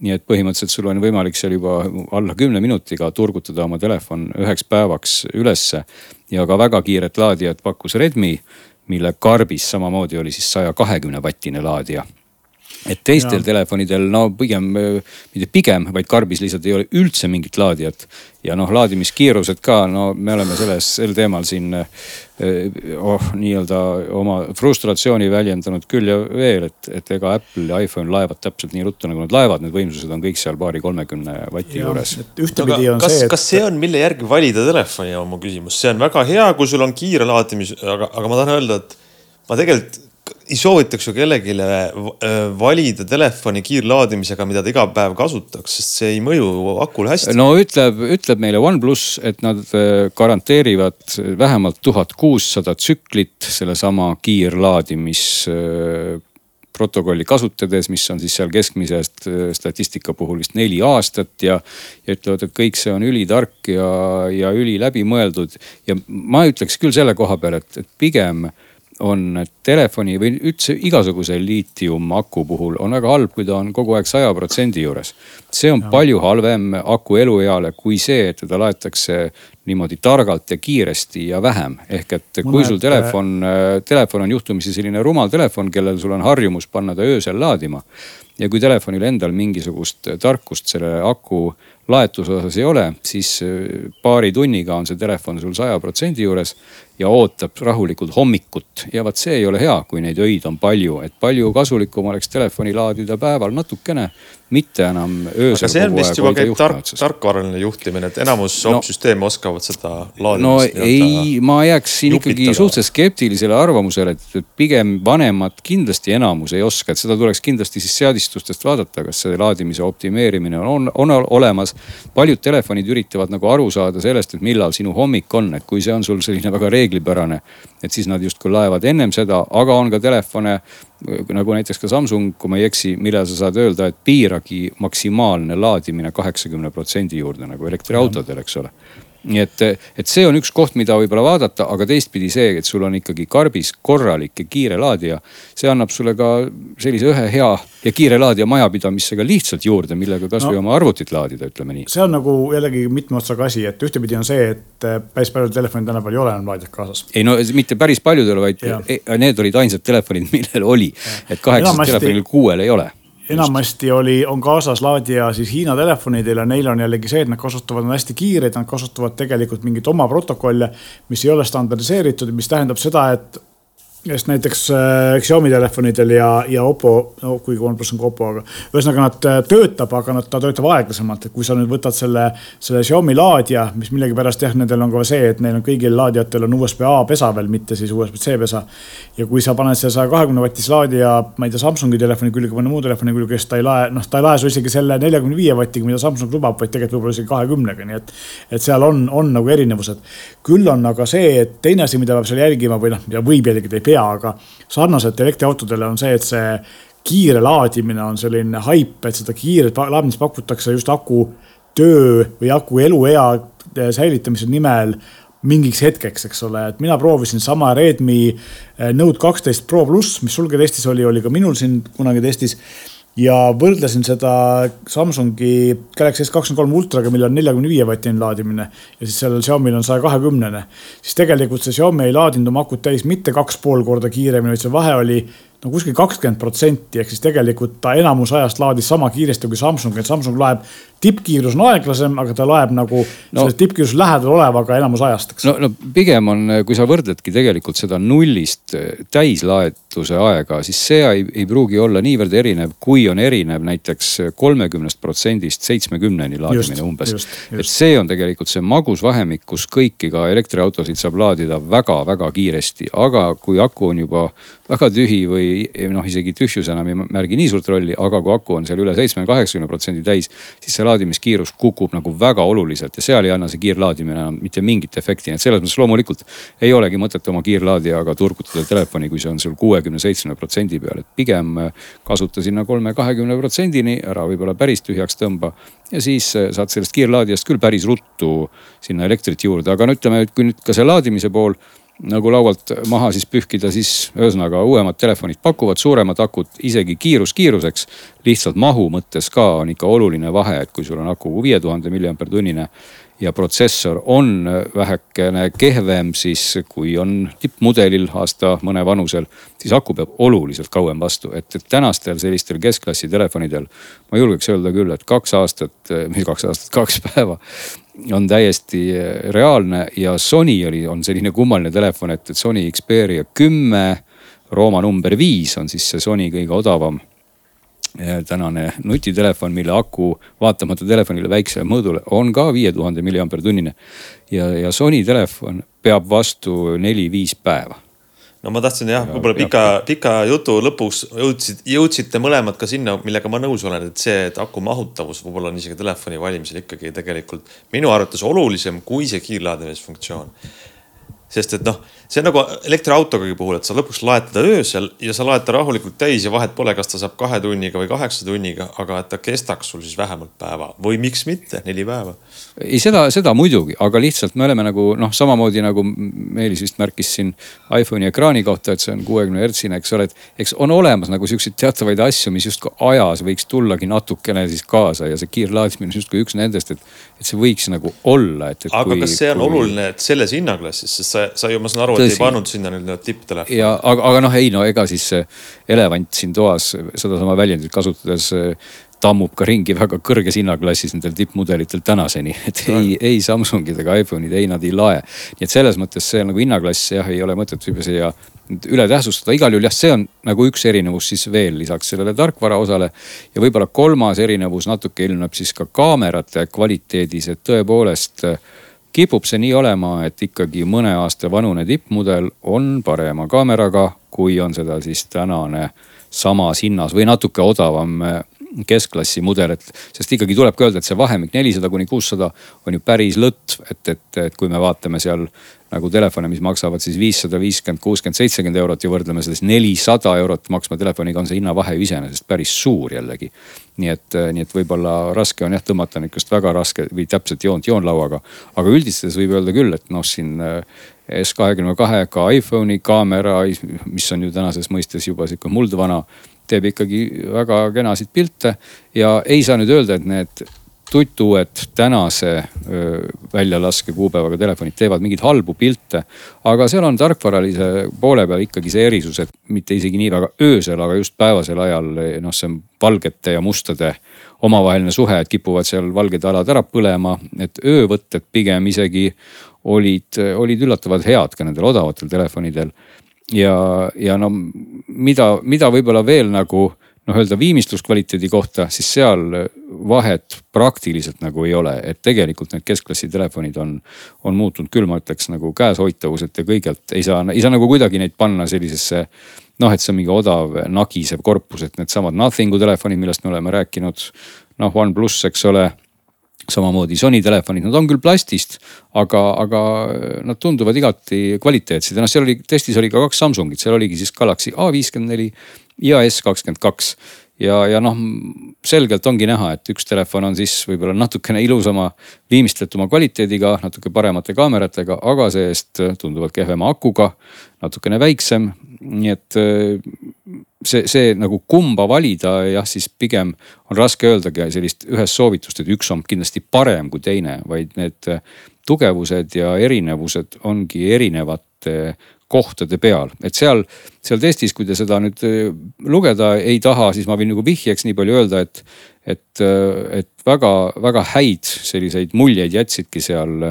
nii et põhimõtteliselt sul on võimalik seal juba alla kümne minutiga turgutada oma telefon üheks päevaks ülesse. ja ka väga kiiret laadijat pakkus Redmi, mille karbis samamoodi oli siis saja kahekümne vatine laadija et teistel ja. telefonidel no pigem, mitte pigem, vaid karbis lihtsalt ei ole üldse mingit laadijat. ja noh, laadimiskiirused ka, no me oleme selles, sel teemal siin eh, oh nii-öelda oma frustratsiooni väljendanud küll ja veel, et, et ega Apple ja iPhone laevad täpselt nii ruttu nagu nad laevad, need võimsused on kõik seal paari-kolmekümne vati ja, juures. ühtepidi on kas, see et.... kas see on, mille järgi valida telefoni, on mu küsimus, see on väga hea, kui sul on kiire laadimis, aga, aga ma tahan öelda, et ma tegelikult ei soovitaks ju kellelegi äh, valida telefoni kiirlaadimisega, mida ta iga päev kasutaks, sest see ei mõju akule hästi. no ütleb, ütleb meile OnePlus, et nad äh, garanteerivad vähemalt tuhat kuussada tsüklit sellesama kiirlaadimis äh, protokolli kasutades, mis on siis seal keskmisest statistika puhul vist neli aastat ja. ja ütlevad, et kõik see on ülitark ja, ja üliläbimõeldud ja ma ütleks küll selle koha peal, et, et pigem on telefoni või üldse igasuguse liitiumaku puhul on väga halb, kui ta on kogu aeg saja protsendi juures. see on ja. palju halvem aku elueale kui see, et teda laetakse niimoodi targalt ja kiiresti ja vähem. ehk et kui sul telefon, äh, telefon on juhtumisi selline rumal telefon, kellel sul on harjumus panna ta öösel laadima. ja kui telefonil endal mingisugust tarkust selle aku laetuse osas ei ole, siis äh, paari tunniga on see telefon sul saja protsendi juures ja ootab rahulikult hommikut. ja vot see ei ole hea, kui neid öid on palju, et palju kasulikum oleks telefoni laadida päeval natukene mitte enam öösel. aga see on vist juba käib tark, tarkvaraline juhtimine, et enamus no, opsüsteeme oskavad seda laadimist. no ei, ma jääks siin jupitada. ikkagi suhteliselt skeptilisele arvamusele, et pigem vanemad kindlasti enamus ei oska, et seda tuleks kindlasti siis seadistustest vaadata, kas see laadimise optimeerimine on, on, on olemas. paljud telefonid üritavad nagu aru saada sellest, et millal sinu hommik on, et kui see on sul selline väga reeglipärane, et siis nad justkui laevad ennem seda, aga on ka telefone nagu näiteks ka Samsung, kui ma ei eksi, millal sa saad öelda, et piiragi maksimaalne laadimine kaheksakümne protsendi juurde nagu elektriautodel, eks ole nii et, et see on üks koht, mida võib-olla vaadata, aga teistpidi see, et sul on ikkagi karbis korralik ja kiire laadija. see annab sulle ka sellise ühe hea ja kiire laadija majapidamisse ka lihtsalt juurde, millega kasvõi no, oma arvutit laadida, ütleme nii. see on nagu jällegi mitme otsaga asi, et ühtepidi on see, et eh, päris paljudel telefonidel tänapäeval ei ole enam laadijat kaasas. ei no mitte päris paljudel, vaid ja. E, need olid ainsad telefonid, millel oli. et kaheksasel telefonil kuuel ei ole enamasti oli, on kaasas laadija siis Hiina telefonidel ja neil on jällegi see, et nad kasutavad, on hästi kiired, nad kasutavad tegelikult mingeid oma protokolle, mis ei ole standardiseeritud, mis tähendab seda, et sest näiteks äh, Xiaomi telefonidel ja, ja Oppo, no kuigi OnePlus on ka Oppo, aga ühesõnaga nad äh, töötab, aga nad, ta töötab aeglasemalt, et kui sa nüüd võtad selle, selle Xiaomi laadija, mis millegipärast jah, nendel on ka see, et neil on kõigil laadijatel on USB-A pesa veel, mitte siis USB-C pesa. ja kui sa paned selle saja kahekümne vatise laadija, ma ei tea, Samsungi telefoni külge mõne muu telefoni külge, siis ta ei lae, noh, ta ei lae sul isegi selle neljakümne viie vatiga, mida Samsung lubab, vaid tegelikult võib-olla isegi kahekümnega, nii et, et seal on, on nagu erinevused. küll on aga see, et teine asi, mida peab seal jälgima või noh, mida võib jälgida, ei pea, aga sarnaselt elektriautodele on see, et see kiire laadimine on selline haip, et seda kiiret laadimist pakutakse just aku töö või aku eluea säilitamise nimel mingiks hetkeks, eks ole, et mina proovisin sama Redmi eh, Note kaksteist Pro pluss, mis sul ka testis oli, oli ka minul siin kunagi testis ja võrdlesin seda Samsungi Galaxy S23 Ultraga, millel on neljakümne viie vatine laadimine ja siis sellel Xiaomi'l on saja kahekümnene. siis tegelikult see Xiaomi ei laadinud oma akut täis mitte kaks pool korda kiiremini, vaid see vahe oli no kuskil kakskümmend protsenti, ehk siis tegelikult ta enamus ajast laadis sama kiiresti kui Samsung, et Samsung laeb tippkiirus on aeglasem, aga ta laeb nagu no, tippkiiruse lähedal olevaga enamus ajast, eks. no, no pigem on, kui sa võrdledki tegelikult seda nullist täislaetuse aega, siis see ei, ei pruugi olla niivõrd erinev, kui on erinev näiteks kolmekümnest protsendist seitsmekümneni laadimine just, umbes. et see on tegelikult see magus vahemik, kus kõiki ka elektriautosid saab laadida väga-väga kiiresti, aga kui aku on juba väga tühi või noh, isegi tühjus enam ei märgi nii suurt rolli, aga kui aku on seal üle seitsme, kaheksakümne protsendi täis, siis see laadimiskiirus kukub nagu väga oluliselt ja seal ei anna see kiirlaadimine enam mitte mingit efekti, nii et selles mõttes loomulikult ei olegi mõtet oma kiirlaadijaga turgutada telefoni, kui see on sul kuuekümne, seitsmekümne protsendi peal, et pigem äh, kasuta sinna kolme, kahekümne protsendini, ära võib-olla päris tühjaks tõmba. ja siis äh, saad sellest kiirlaadijast küll päris ruttu sinna elektrit juurde, aga no ütleme, et kui nüüd ka see laadimise pool nagu laualt maha siis pühkida, siis ühesõnaga uuemad telefonid pakuvad suuremad akud isegi kiirus kiiruseks. lihtsalt mahu mõttes ka on ikka oluline vahe, et kui sul on aku viie tuhande milliampertunnine ja protsessor on vähekene kehvem, siis kui on tippmudelil aasta mõne vanusel, siis aku peab oluliselt kauem vastu, et, tänastel sellistel keskklassi telefonidel ma julgeks öelda küll, et kaks aastat, mis kaks aastat, kaks päeva on täiesti eh, reaalne ja Sony oli, on selline kummaline telefon, et, et Sony Xperia kümme, Rooma number viis on siis see Sony kõige odavam eh, tänane nutitelefon, mille aku vaatamata telefonile väiksele mõõdule on ka viie tuhande milliampertunnine. ja, ja Sony telefon peab vastu neli-viis päeva no ma tahtsin jah, võib-olla pika, pika jutu lõpuks jõudsid, jõudsite mõlemad ka sinna, millega ma nõus olen, et see, et aku mahutavus võib-olla on isegi telefoni valimisel ikkagi tegelikult minu arvates olulisem kui see kiirlaadimisfunktsioon. sest et noh, see on nagu elektriautogagi puhul, et sa lõpuks laed teda öösel ja sa laed ta rahulikult täis ja vahet pole, kas ta saab kahe tunniga või kaheksa tunniga, aga et ta kestaks sul siis vähemalt päeva või miks mitte neli päeva. ei, seda, seda muidugi, aga lihtsalt me oleme nagu noh, samamoodi nagu Meelis vist märkis siin iPhone'i ekraani kohta, et see on kuuekümne hertsine, eks ole, et eks on olemas nagu siukseid teatavaid asju, mis justkui ajas võiks tullagi natukene siis kaasa ja see kiirlaadimine on justkui üks nendest, et, et see võiks nagu olla, et, et. aga kui, kas see on kui... oluline, et selles hinnaklassis, sest sa, sa ju, ma saan aru, et ei pannud sinna nüüd need tipptelefoni. ja aga, aga noh, ei no ega siis elevant siin toas sedasama väljendit kasutades tammub ka ringi väga kõrges hinnaklassis nendel tippmudelitel tänaseni, et ei, ei Samsungid ega iPhone'id, ei nad ei lae. nii et selles mõttes see nagu hinnaklass jah, ei ole mõtet võib-olla siia üle tähtsustada, igal juhul jah, see on nagu üks erinevus siis veel lisaks sellele tarkvara osale. ja võib-olla kolmas erinevus natuke ilmneb siis ka kaamerate kvaliteedis, et tõepoolest kipub see nii olema, et ikkagi mõne aasta vanune tippmudel on parema kaameraga, kui on seda siis tänane samas hinnas või natuke odavam keskklassi mudel, et sest ikkagi tuleb ka öelda, et see vahemik nelisada kuni kuussada on ju päris lõtv, et, et, et kui me vaatame seal nagu telefone, mis maksavad siis viissada viiskümmend, kuuskümmend, seitsekümmend eurot ja võrdleme sellest nelisada eurot maksma telefoniga, on see hinnavahe ju iseenesest päris suur jällegi. nii et, nii et võib-olla raske on jah tõmmata nihukest väga raske või täpset joont joonlauaga. aga üldistades võib öelda küll, et noh, siin äh, S kahekümne kahega iPhone'i kaamera, mis on ju tänases mõistes juba sihuke muldvana teeb ikkagi väga kenasid pilte ja ei saa nüüd öelda, et need tuttuued tänase väljalaske kuupäevaga telefonid teevad mingeid halbu pilte. aga seal on tarkvaralise poole peal ikkagi see erisus, et mitte isegi nii väga öösel, aga just päevasel ajal noh, see on valgete ja mustade omavaheline suhe, et kipuvad seal valged alad ära põlema, et öövõtted pigem isegi olid, olid üllatavalt head ka nendel odavatel telefonidel ja, ja no mida, mida võib-olla veel nagu noh, öelda viimistluskvaliteedi kohta, siis seal vahet praktiliselt nagu ei ole, et tegelikult need keskklassi telefonid on, on muutunud küll, ma ütleks nagu käeshoitavuselt ja kõigelt ei saa, ei saa nagu kuidagi neid panna sellisesse noh, et see on mingi odav nagisev korpus, et needsamad Nothing'u telefonid, millest me oleme rääkinud. noh, OnePlus, eks ole samamoodi Sony telefonid, nad on küll plastist, aga, aga nad tunduvad igati kvaliteetsed ja noh, seal oli testis oli ka kaks Samsungit, seal oligi siis Galaxy A54 ja S22 ja, ja noh, selgelt ongi näha, et üks telefon on siis võib-olla natukene ilusama, viimistletuma kvaliteediga, natuke paremate kaameratega, aga see-eest tunduvalt kehvema akuga, natukene väiksem. nii et see, see nagu kumba valida, jah, siis pigem on raske öeldagi sellist ühest soovitust, et üks on kindlasti parem kui teine, vaid need tugevused ja erinevused ongi erinevate kohtade peal, et seal, seal testis, kui te seda nüüd äh, lugeda ei taha, siis ma võin nagu vihjeks nii palju öelda, et, et, äh, et väga-väga häid selliseid muljeid jätsidki seal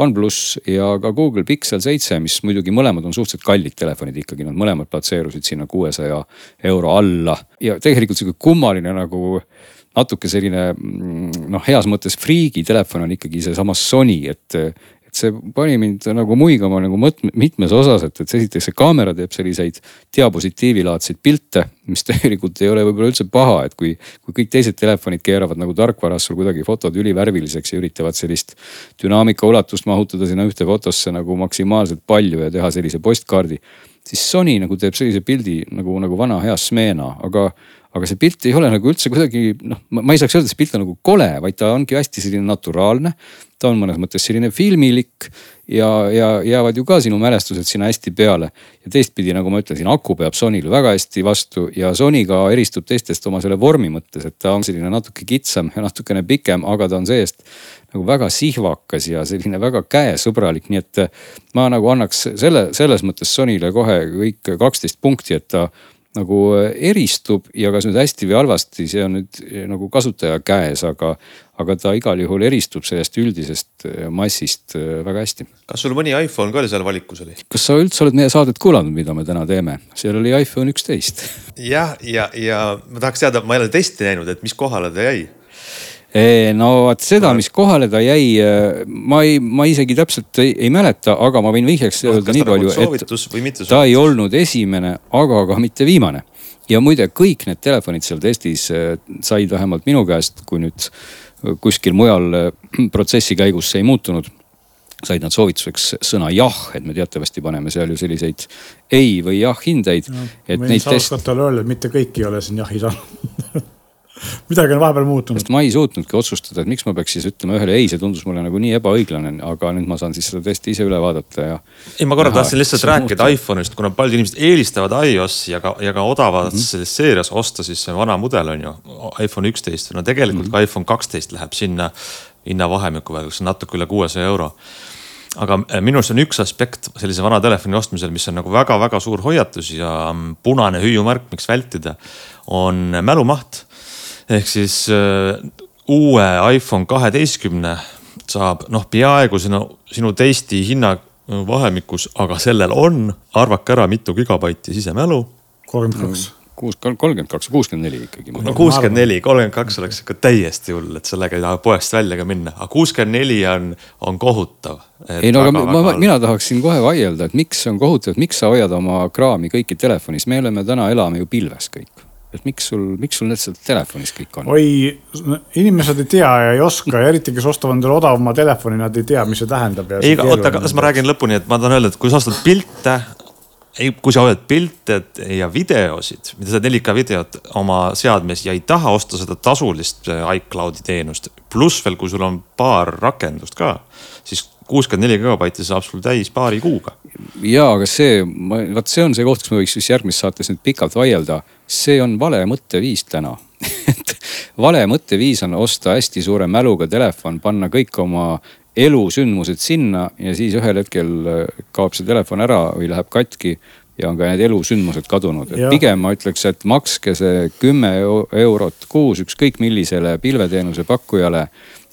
OnePlus ja ka Google Pixel seitse, mis muidugi mõlemad on suhteliselt kallid telefonid ikkagi, nad mõlemad platseerusid sinna kuuesaja euro alla. Ja tegelikult sihuke kummaline nagu natuke selline mm, noh, heas mõttes friigi telefon on ikkagi seesama Sony, et et see pani mind nagu muigama nagu mitmes osas, et, et esiteks see kaamera teeb selliseid diapositiivilaadseid pilte, mis tegelikult ei ole võib-olla üldse paha, et kui, kui kõik teised telefonid keeravad nagu tarkvaras sul kuidagi fotod ülivärviliseks ja üritavad sellist dünaamika ulatust mahutada sinna ühte fotosse nagu maksimaalselt palju ja teha sellise postkaardi. siis Sony nagu teeb sellise pildi nagu, nagu vana hea Smena, aga aga see pilt ei ole nagu üldse kuidagi noh, ma ei saaks öelda, et see pilt on nagu kole, vaid ta ongi hästi selline naturaalne ta on mõnes mõttes selline filmilik ja, ja jäävad ju ka sinu mälestused sinna hästi peale. ja teistpidi, nagu ma ütlesin, aku peab Sonyl väga hästi vastu ja Sony ka eristub teistest oma selle vormi mõttes, et ta on selline natuke kitsam ja natukene pikem, aga ta on see-eest nagu väga sihvakas ja selline väga käesõbralik, nii et ma nagu annaks selle, selles mõttes Sonyle kohe kõik kaksteist punkti, et ta nagu eristub ja kas nüüd hästi või halvasti, see on nüüd nagu kasutaja käes, aga, aga ta igal juhul eristub sellest üldisest äh, massist äh, väga hästi. kas sul mõni iPhone ka seal valikus oli? kas sa üldse oled meie saadet kuulanud, mida me täna teeme? seal oli iPhone üksteist. jah, ja, ja, ja ma tahaks teada, ma ei ole testi näinud, et mis kohale ta jäi no vot seda, mis kohale ta jäi, äh, ma ei, ma isegi täpselt ei, ei mäleta, aga ma võin vihjeks no, öelda nii palju, et ta ei olnud esimene, aga ka mitte viimane. ja muide, kõik need telefonid seal testis said vähemalt minu käest, kui nüüd kuskil mujal äh, protsessi käigus see ei muutunud. said nad soovituseks sõna jah, et me teatavasti paneme seal ju selliseid ei või jah hindeid no,. et neid test-. talle öelda, et mitte kõik ei ole siin jahi saanud midagi on vahepeal muutunud. ma ei suutnudki otsustada, et miks ma peaks siis ütlema ühele ei, see tundus mulle nagu nii ebaõiglane, aga nüüd ma saan siis seda testi ise üle vaadata ja. ei, ma korra tahtsin lihtsalt rääkida muutu. iPhone'ist, kuna paljud inimesed eelistavad iOS-i ja ka, ja ka odavas mm -hmm. selles seerias osta siis see vana mudel on ju, iPhone üksteist, no tegelikult mm -hmm. ka iPhone kaksteist läheb sinna hinnavahemikku peale, kus on natuke üle kuuesaja euro aga äh, minu arust on üks aspekt sellise vana telefoni ostmisel, mis on nagu väga-väga suur hoiatus ja mm, punane hüüumärk, miks vältida, on mälumaht ehk siis äh, uue iPhone kaheteistkümne saab noh, peaaegu sinu, sinu testi hinna vahemikus, aga sellel on, arvake ära, mitu gigabaiti sisemälu. kolmkümmend kaks kuus, kolmkümmend kaks, kuuskümmend neli ikkagi. no kuuskümmend neli, kolmkümmend kaks oleks ikka täiesti hull, et sellega ei taha poest välja ka minna, aga kuuskümmend neli on, on kohutav. ei no aga ma, ma, mina tahaksin kohe vaielda, et miks on kohutav, et miks sa hoiad oma kraami kõiki telefonis, me oleme täna, elame ju pilves kõik et miks sul, miks sul need seal telefonis kõik on? oi, inimesed ei tea ja ei oska ja eriti, kes ostavad endale odavama telefoni, nad ei tea, mis see tähendab. ei, oota, kas ma räägin lõpuni, et ma tahan öelda, et kui sa ostad pilte, ei, kui sa hoiad pilte ja videosid, mida sa 4K videot oma seadmes ja ei taha osta seda tasulist äh, iCloudi teenust, pluss veel, kui sul on paar rakendust ka, siis kuuskümmend neli gigabaiti saab sul täis paari kuuga. ja, aga see, vot see on see koht, kus me võiks siis järgmises saates nüüd pikalt vaielda. See on vale mõtteviis täna. Et vale mõtteviis on osta hästi suure mäluga telefon, panna kõik oma elusündmused sinna ja siis ühel hetkel äh, kaob see telefon ära või läheb katki ja on ka need elusündmused kadunud, pigem ma ütleks, et makske see kümme eurot kuus ükskõik millisele pilveteenuse pakkujale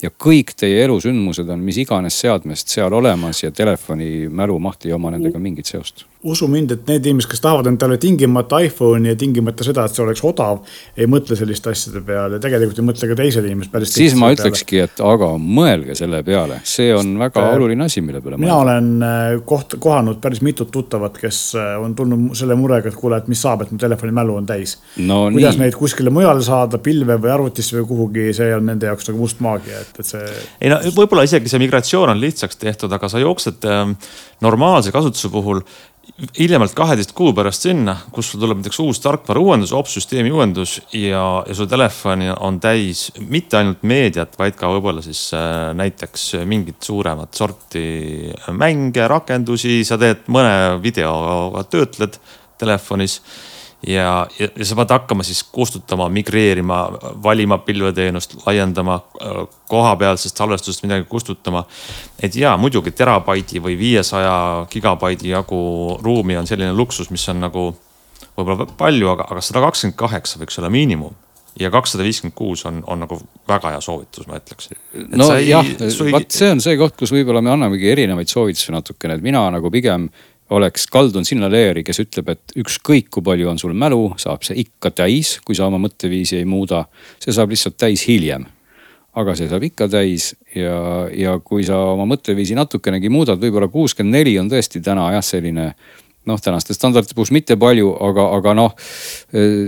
ja kõik teie elusündmused on mis iganes seadmest seal olemas ja telefoni mälumaht ei oma nendega mingit seost usu mind, et need inimesed, kes tahavad endale tingimata iPhone'i ja tingimata seda, et see oleks odav, ei mõtle selliste asjade peale, tegelikult ei mõtle ka teised inimesed päris. siis ma ütlekski, et aga mõelge selle peale, see on väga äh, oluline asi, mille peale mina mõelda. olen äh, koht-, kohanud päris mitut tuttavat, kes äh, on tulnud selle murega, et kuule, et mis saab, et mu telefoni mälu on täis no,. kuidas nii. neid kuskile mujale saada, pilve või arvutisse või kuhugi, see on nende jaoks nagu must maagia, et, et see. ei no võib-olla isegi see migratsioon on lihtsaks tehtud, aga sa jooksed äh, normaalse kasutuse puhul hiljemalt kaheteist kuu pärast sinna, kus sul tuleb näiteks uus tarkvara uuendus, opsüsteemi uuendus ja, ja su telefon on täis mitte ainult meediat, vaid ka võib-olla siis äh, näiteks mingit suuremat sorti mänge, rakendusi, sa teed mõne videoga, töötled telefonis ja, ja, ja sa pead hakkama siis kustutama, migreerima, valima pilveteenust, laiendama, äh, kohapealsest salvestusest midagi kustutama. et ja muidugi terabaidi või viiesaja gigabaidi jagu ruumi on selline luksus, mis on nagu võib-olla palju, aga, aga sada kakskümmend kaheksa võiks olla miinimum ja kakssada viiskümmend kuus on, on nagu väga hea soovitus, ma ütleksin. no ei, jah, vot see on see koht, kus võib-olla me annamegi erinevaid soovitusi natukene, et mina nagu pigem oleks kaldun sinna leeri, kes ütleb, et ükskõik kui palju on sul mälu, saab see ikka täis, kui sa oma mõtteviisi ei muuda. see saab lihtsalt täis hiljem. aga see saab ikka täis ja, ja kui sa oma mõtteviisi natukenegi muudad, võib-olla kuuskümmend neli on tõesti täna jah, selline noh, tänaste standardite puhul mitte palju, aga, aga noh.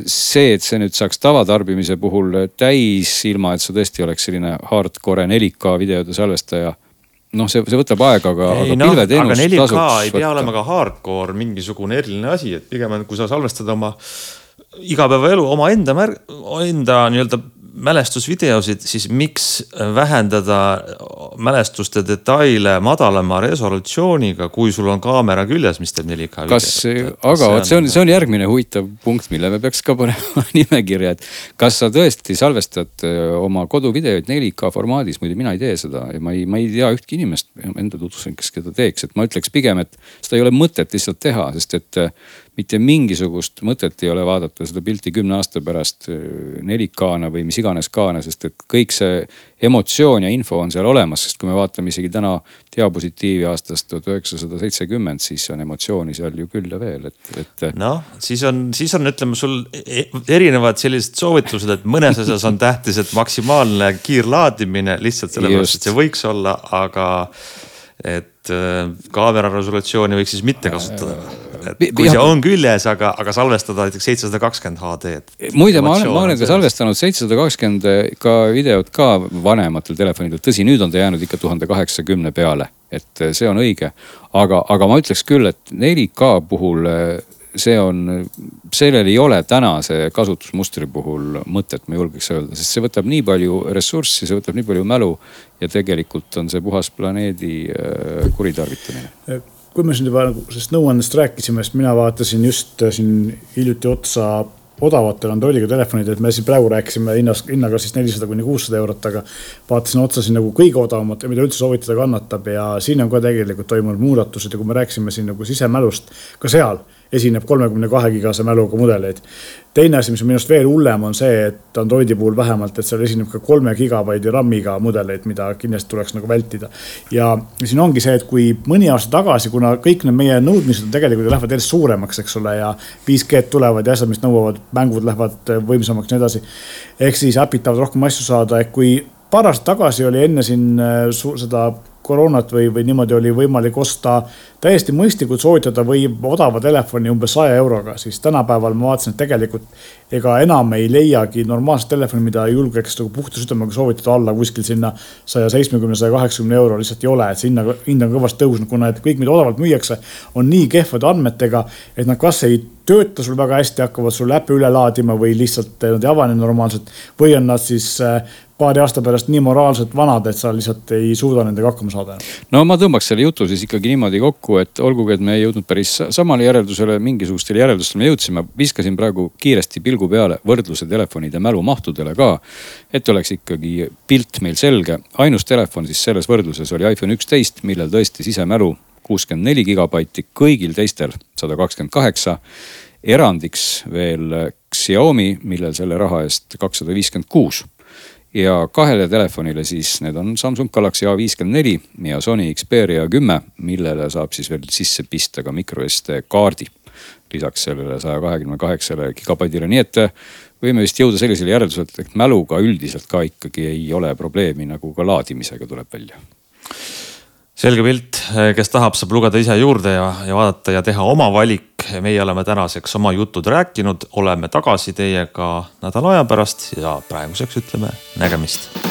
see, et see nüüd saaks tavatarbimise puhul täis, ilma et sa tõesti oleks selline hardcore 4K videode salvestaja noh, see, see võtab aega, aga, aga no, pilveteenus tasuks. aga 4K ei pea olema ka hardcore mingisugune eriline asi, et pigem on, kui sa salvestad oma igapäevaelu omaenda märg-, enda nii-öelda mälestusvideosid, siis miks vähendada mälestuste detaile madalama resolutsiooniga, kui sul on kaamera küljes, mis teeb 4K videot. kas, aga vot see on, see on järgmine huvitav punkt, mille me peaks ka panema nimekirja, et kas sa tõesti salvestad oma koduvideoid 4K formaadis, muidu mina ei tee seda ja ma ei, ma ei tea ühtki inimest enda tutvustan, kes seda teeks, et ma ütleks pigem, et seda ei ole mõtet lihtsalt teha, sest et mitte mingisugust mõtet ei ole vaadata seda pilti kümne aasta pärast 4K-na või mis iganes K-na, sest et kõik see emotsioon ja info on seal olemas, sest kui me vaatame isegi täna diapositiivi aastast tuhat üheksasada seitsekümmend, siis on emotsiooni seal ju küll ja veel, et, et. noh, siis on, siis on, ütleme sul e-, erinevad sellised soovitused, et mõnes asjas on tähtis, et maksimaalne kiirlaadimine lihtsalt sellepärast, et see võiks olla, aga et äh, kaamera resolutsiooni võiks siis mitte kasutada. Kui see on küljes, aga, aga salvestada näiteks seitsesada kakskümmend HD-d. muide, ma olen, ma olen ka salvestanud seitsesada kakskümmend ka videot ka vanematel telefonidel, tõsi, nüüd on ta jäänud ikka tuhande kaheksakümne peale et see on õige. aga, aga ma ütleks küll, et 4K puhul see on, sellel ei ole tänase kasutusmustri puhul mõtet, ma julgeks öelda, sest see võtab nii palju ressurssi, see võtab nii palju mälu ja tegelikult on see puhas planeedi kuritarvitamine. Kui me siin juba nagu sellest nõuandest rääkisime, siis mina vaatasin just äh, siin hiljuti otsa odavatele Androidiga telefonid, et me siin praegu rääkisime hinnas, hinnaga siis nelisada kuni kuussada eurot, aga vaatasin otsa siin nagu kõige odavamat mida üldse soovitada kannatab ja siin on ka tegelikult toimunud muudatused ja kui me rääkisime siin nagu sisemälust, ka seal esineb kolmekümne kahe gigase mäluga mudeleid. teine asi, mis on minu arust veel hullem, on see, et Androidi puhul vähemalt, et seal esineb ka kolme gigabaidi RAM-iga mudeleid, mida kindlasti tuleks nagu vältida. ja siin ongi see, et kui mõni aasta tagasi, kuna kõik need meie nõudmised tegelikult lähevad järjest suuremaks, eks ole, ja 5G-d tulevad ja asjad, mis nõuavad, mängud lähevad võimsamaks ja nii edasi. ehk siis äpid tahavad rohkem asju saada, ehk kui paar aastat tagasi oli enne siin äh, seda koroonat või, või niimoodi oli võimalik osta täiesti mõistlikult soovitada või odava telefoni umbes saja euroga, siis tänapäeval ma vaatasin, et tegelikult ega enam ei leiagi normaalset telefoni, mida julgeks nagu puhta südamega soovitada alla kuskil sinna saja seitsmekümne, saja kaheksakümne euro lihtsalt ei ole, et see hinna, hind on kõvasti tõusnud, kuna et kõik, mida odavalt müüakse, on nii kehvade andmetega, et nad kas ei tööta sul väga hästi, hakkavad sul äppe üle laadima või lihtsalt nad ei avane normaalselt või on nad siis äh, paari aasta pärast nii moraalselt vanad, et sa lihtsalt ei suuda nendega hakkama saada. no ma tõmbaks selle jutu siis ikkagi niimoodi kokku, et olgugi, et me ei jõudnud päris samale järeldusele, mingisugustele järeldustele me jõudsime, viskasin praegu kiiresti pilgu peale võrdluse telefonide mälumahtudele ka. et oleks ikkagi pilt meil selge, ainus telefon siis selles võrdluses oli iPhone üksteist, millel tõesti sisemälu kuuskümmend neli gigabaiti, kõigil teistel sada kakskümmend kaheksa erandiks veel Xiaomi, millel selle raha eest kakssada viiskümmend kuus ja kahele telefonile siis, need on Samsung Galaxy A54 ja Sony Xperia kümme, millele saab siis veel sisse pista ka microSD kaardi. lisaks sellele saja kahekümne kaheksale gigabaidile, nii et äh, võime vist jõuda sellisele järeldusele, et mäluga üldiselt ka ikkagi ei ole probleemi, nagu ka laadimisega tuleb välja selge pilt, kes tahab, saab lugeda ise juurde ja, ja vaadata ja teha oma valik. meie oleme tänaseks oma jutud rääkinud, oleme tagasi teiega nädala aja pärast ja praeguseks ütleme nägemist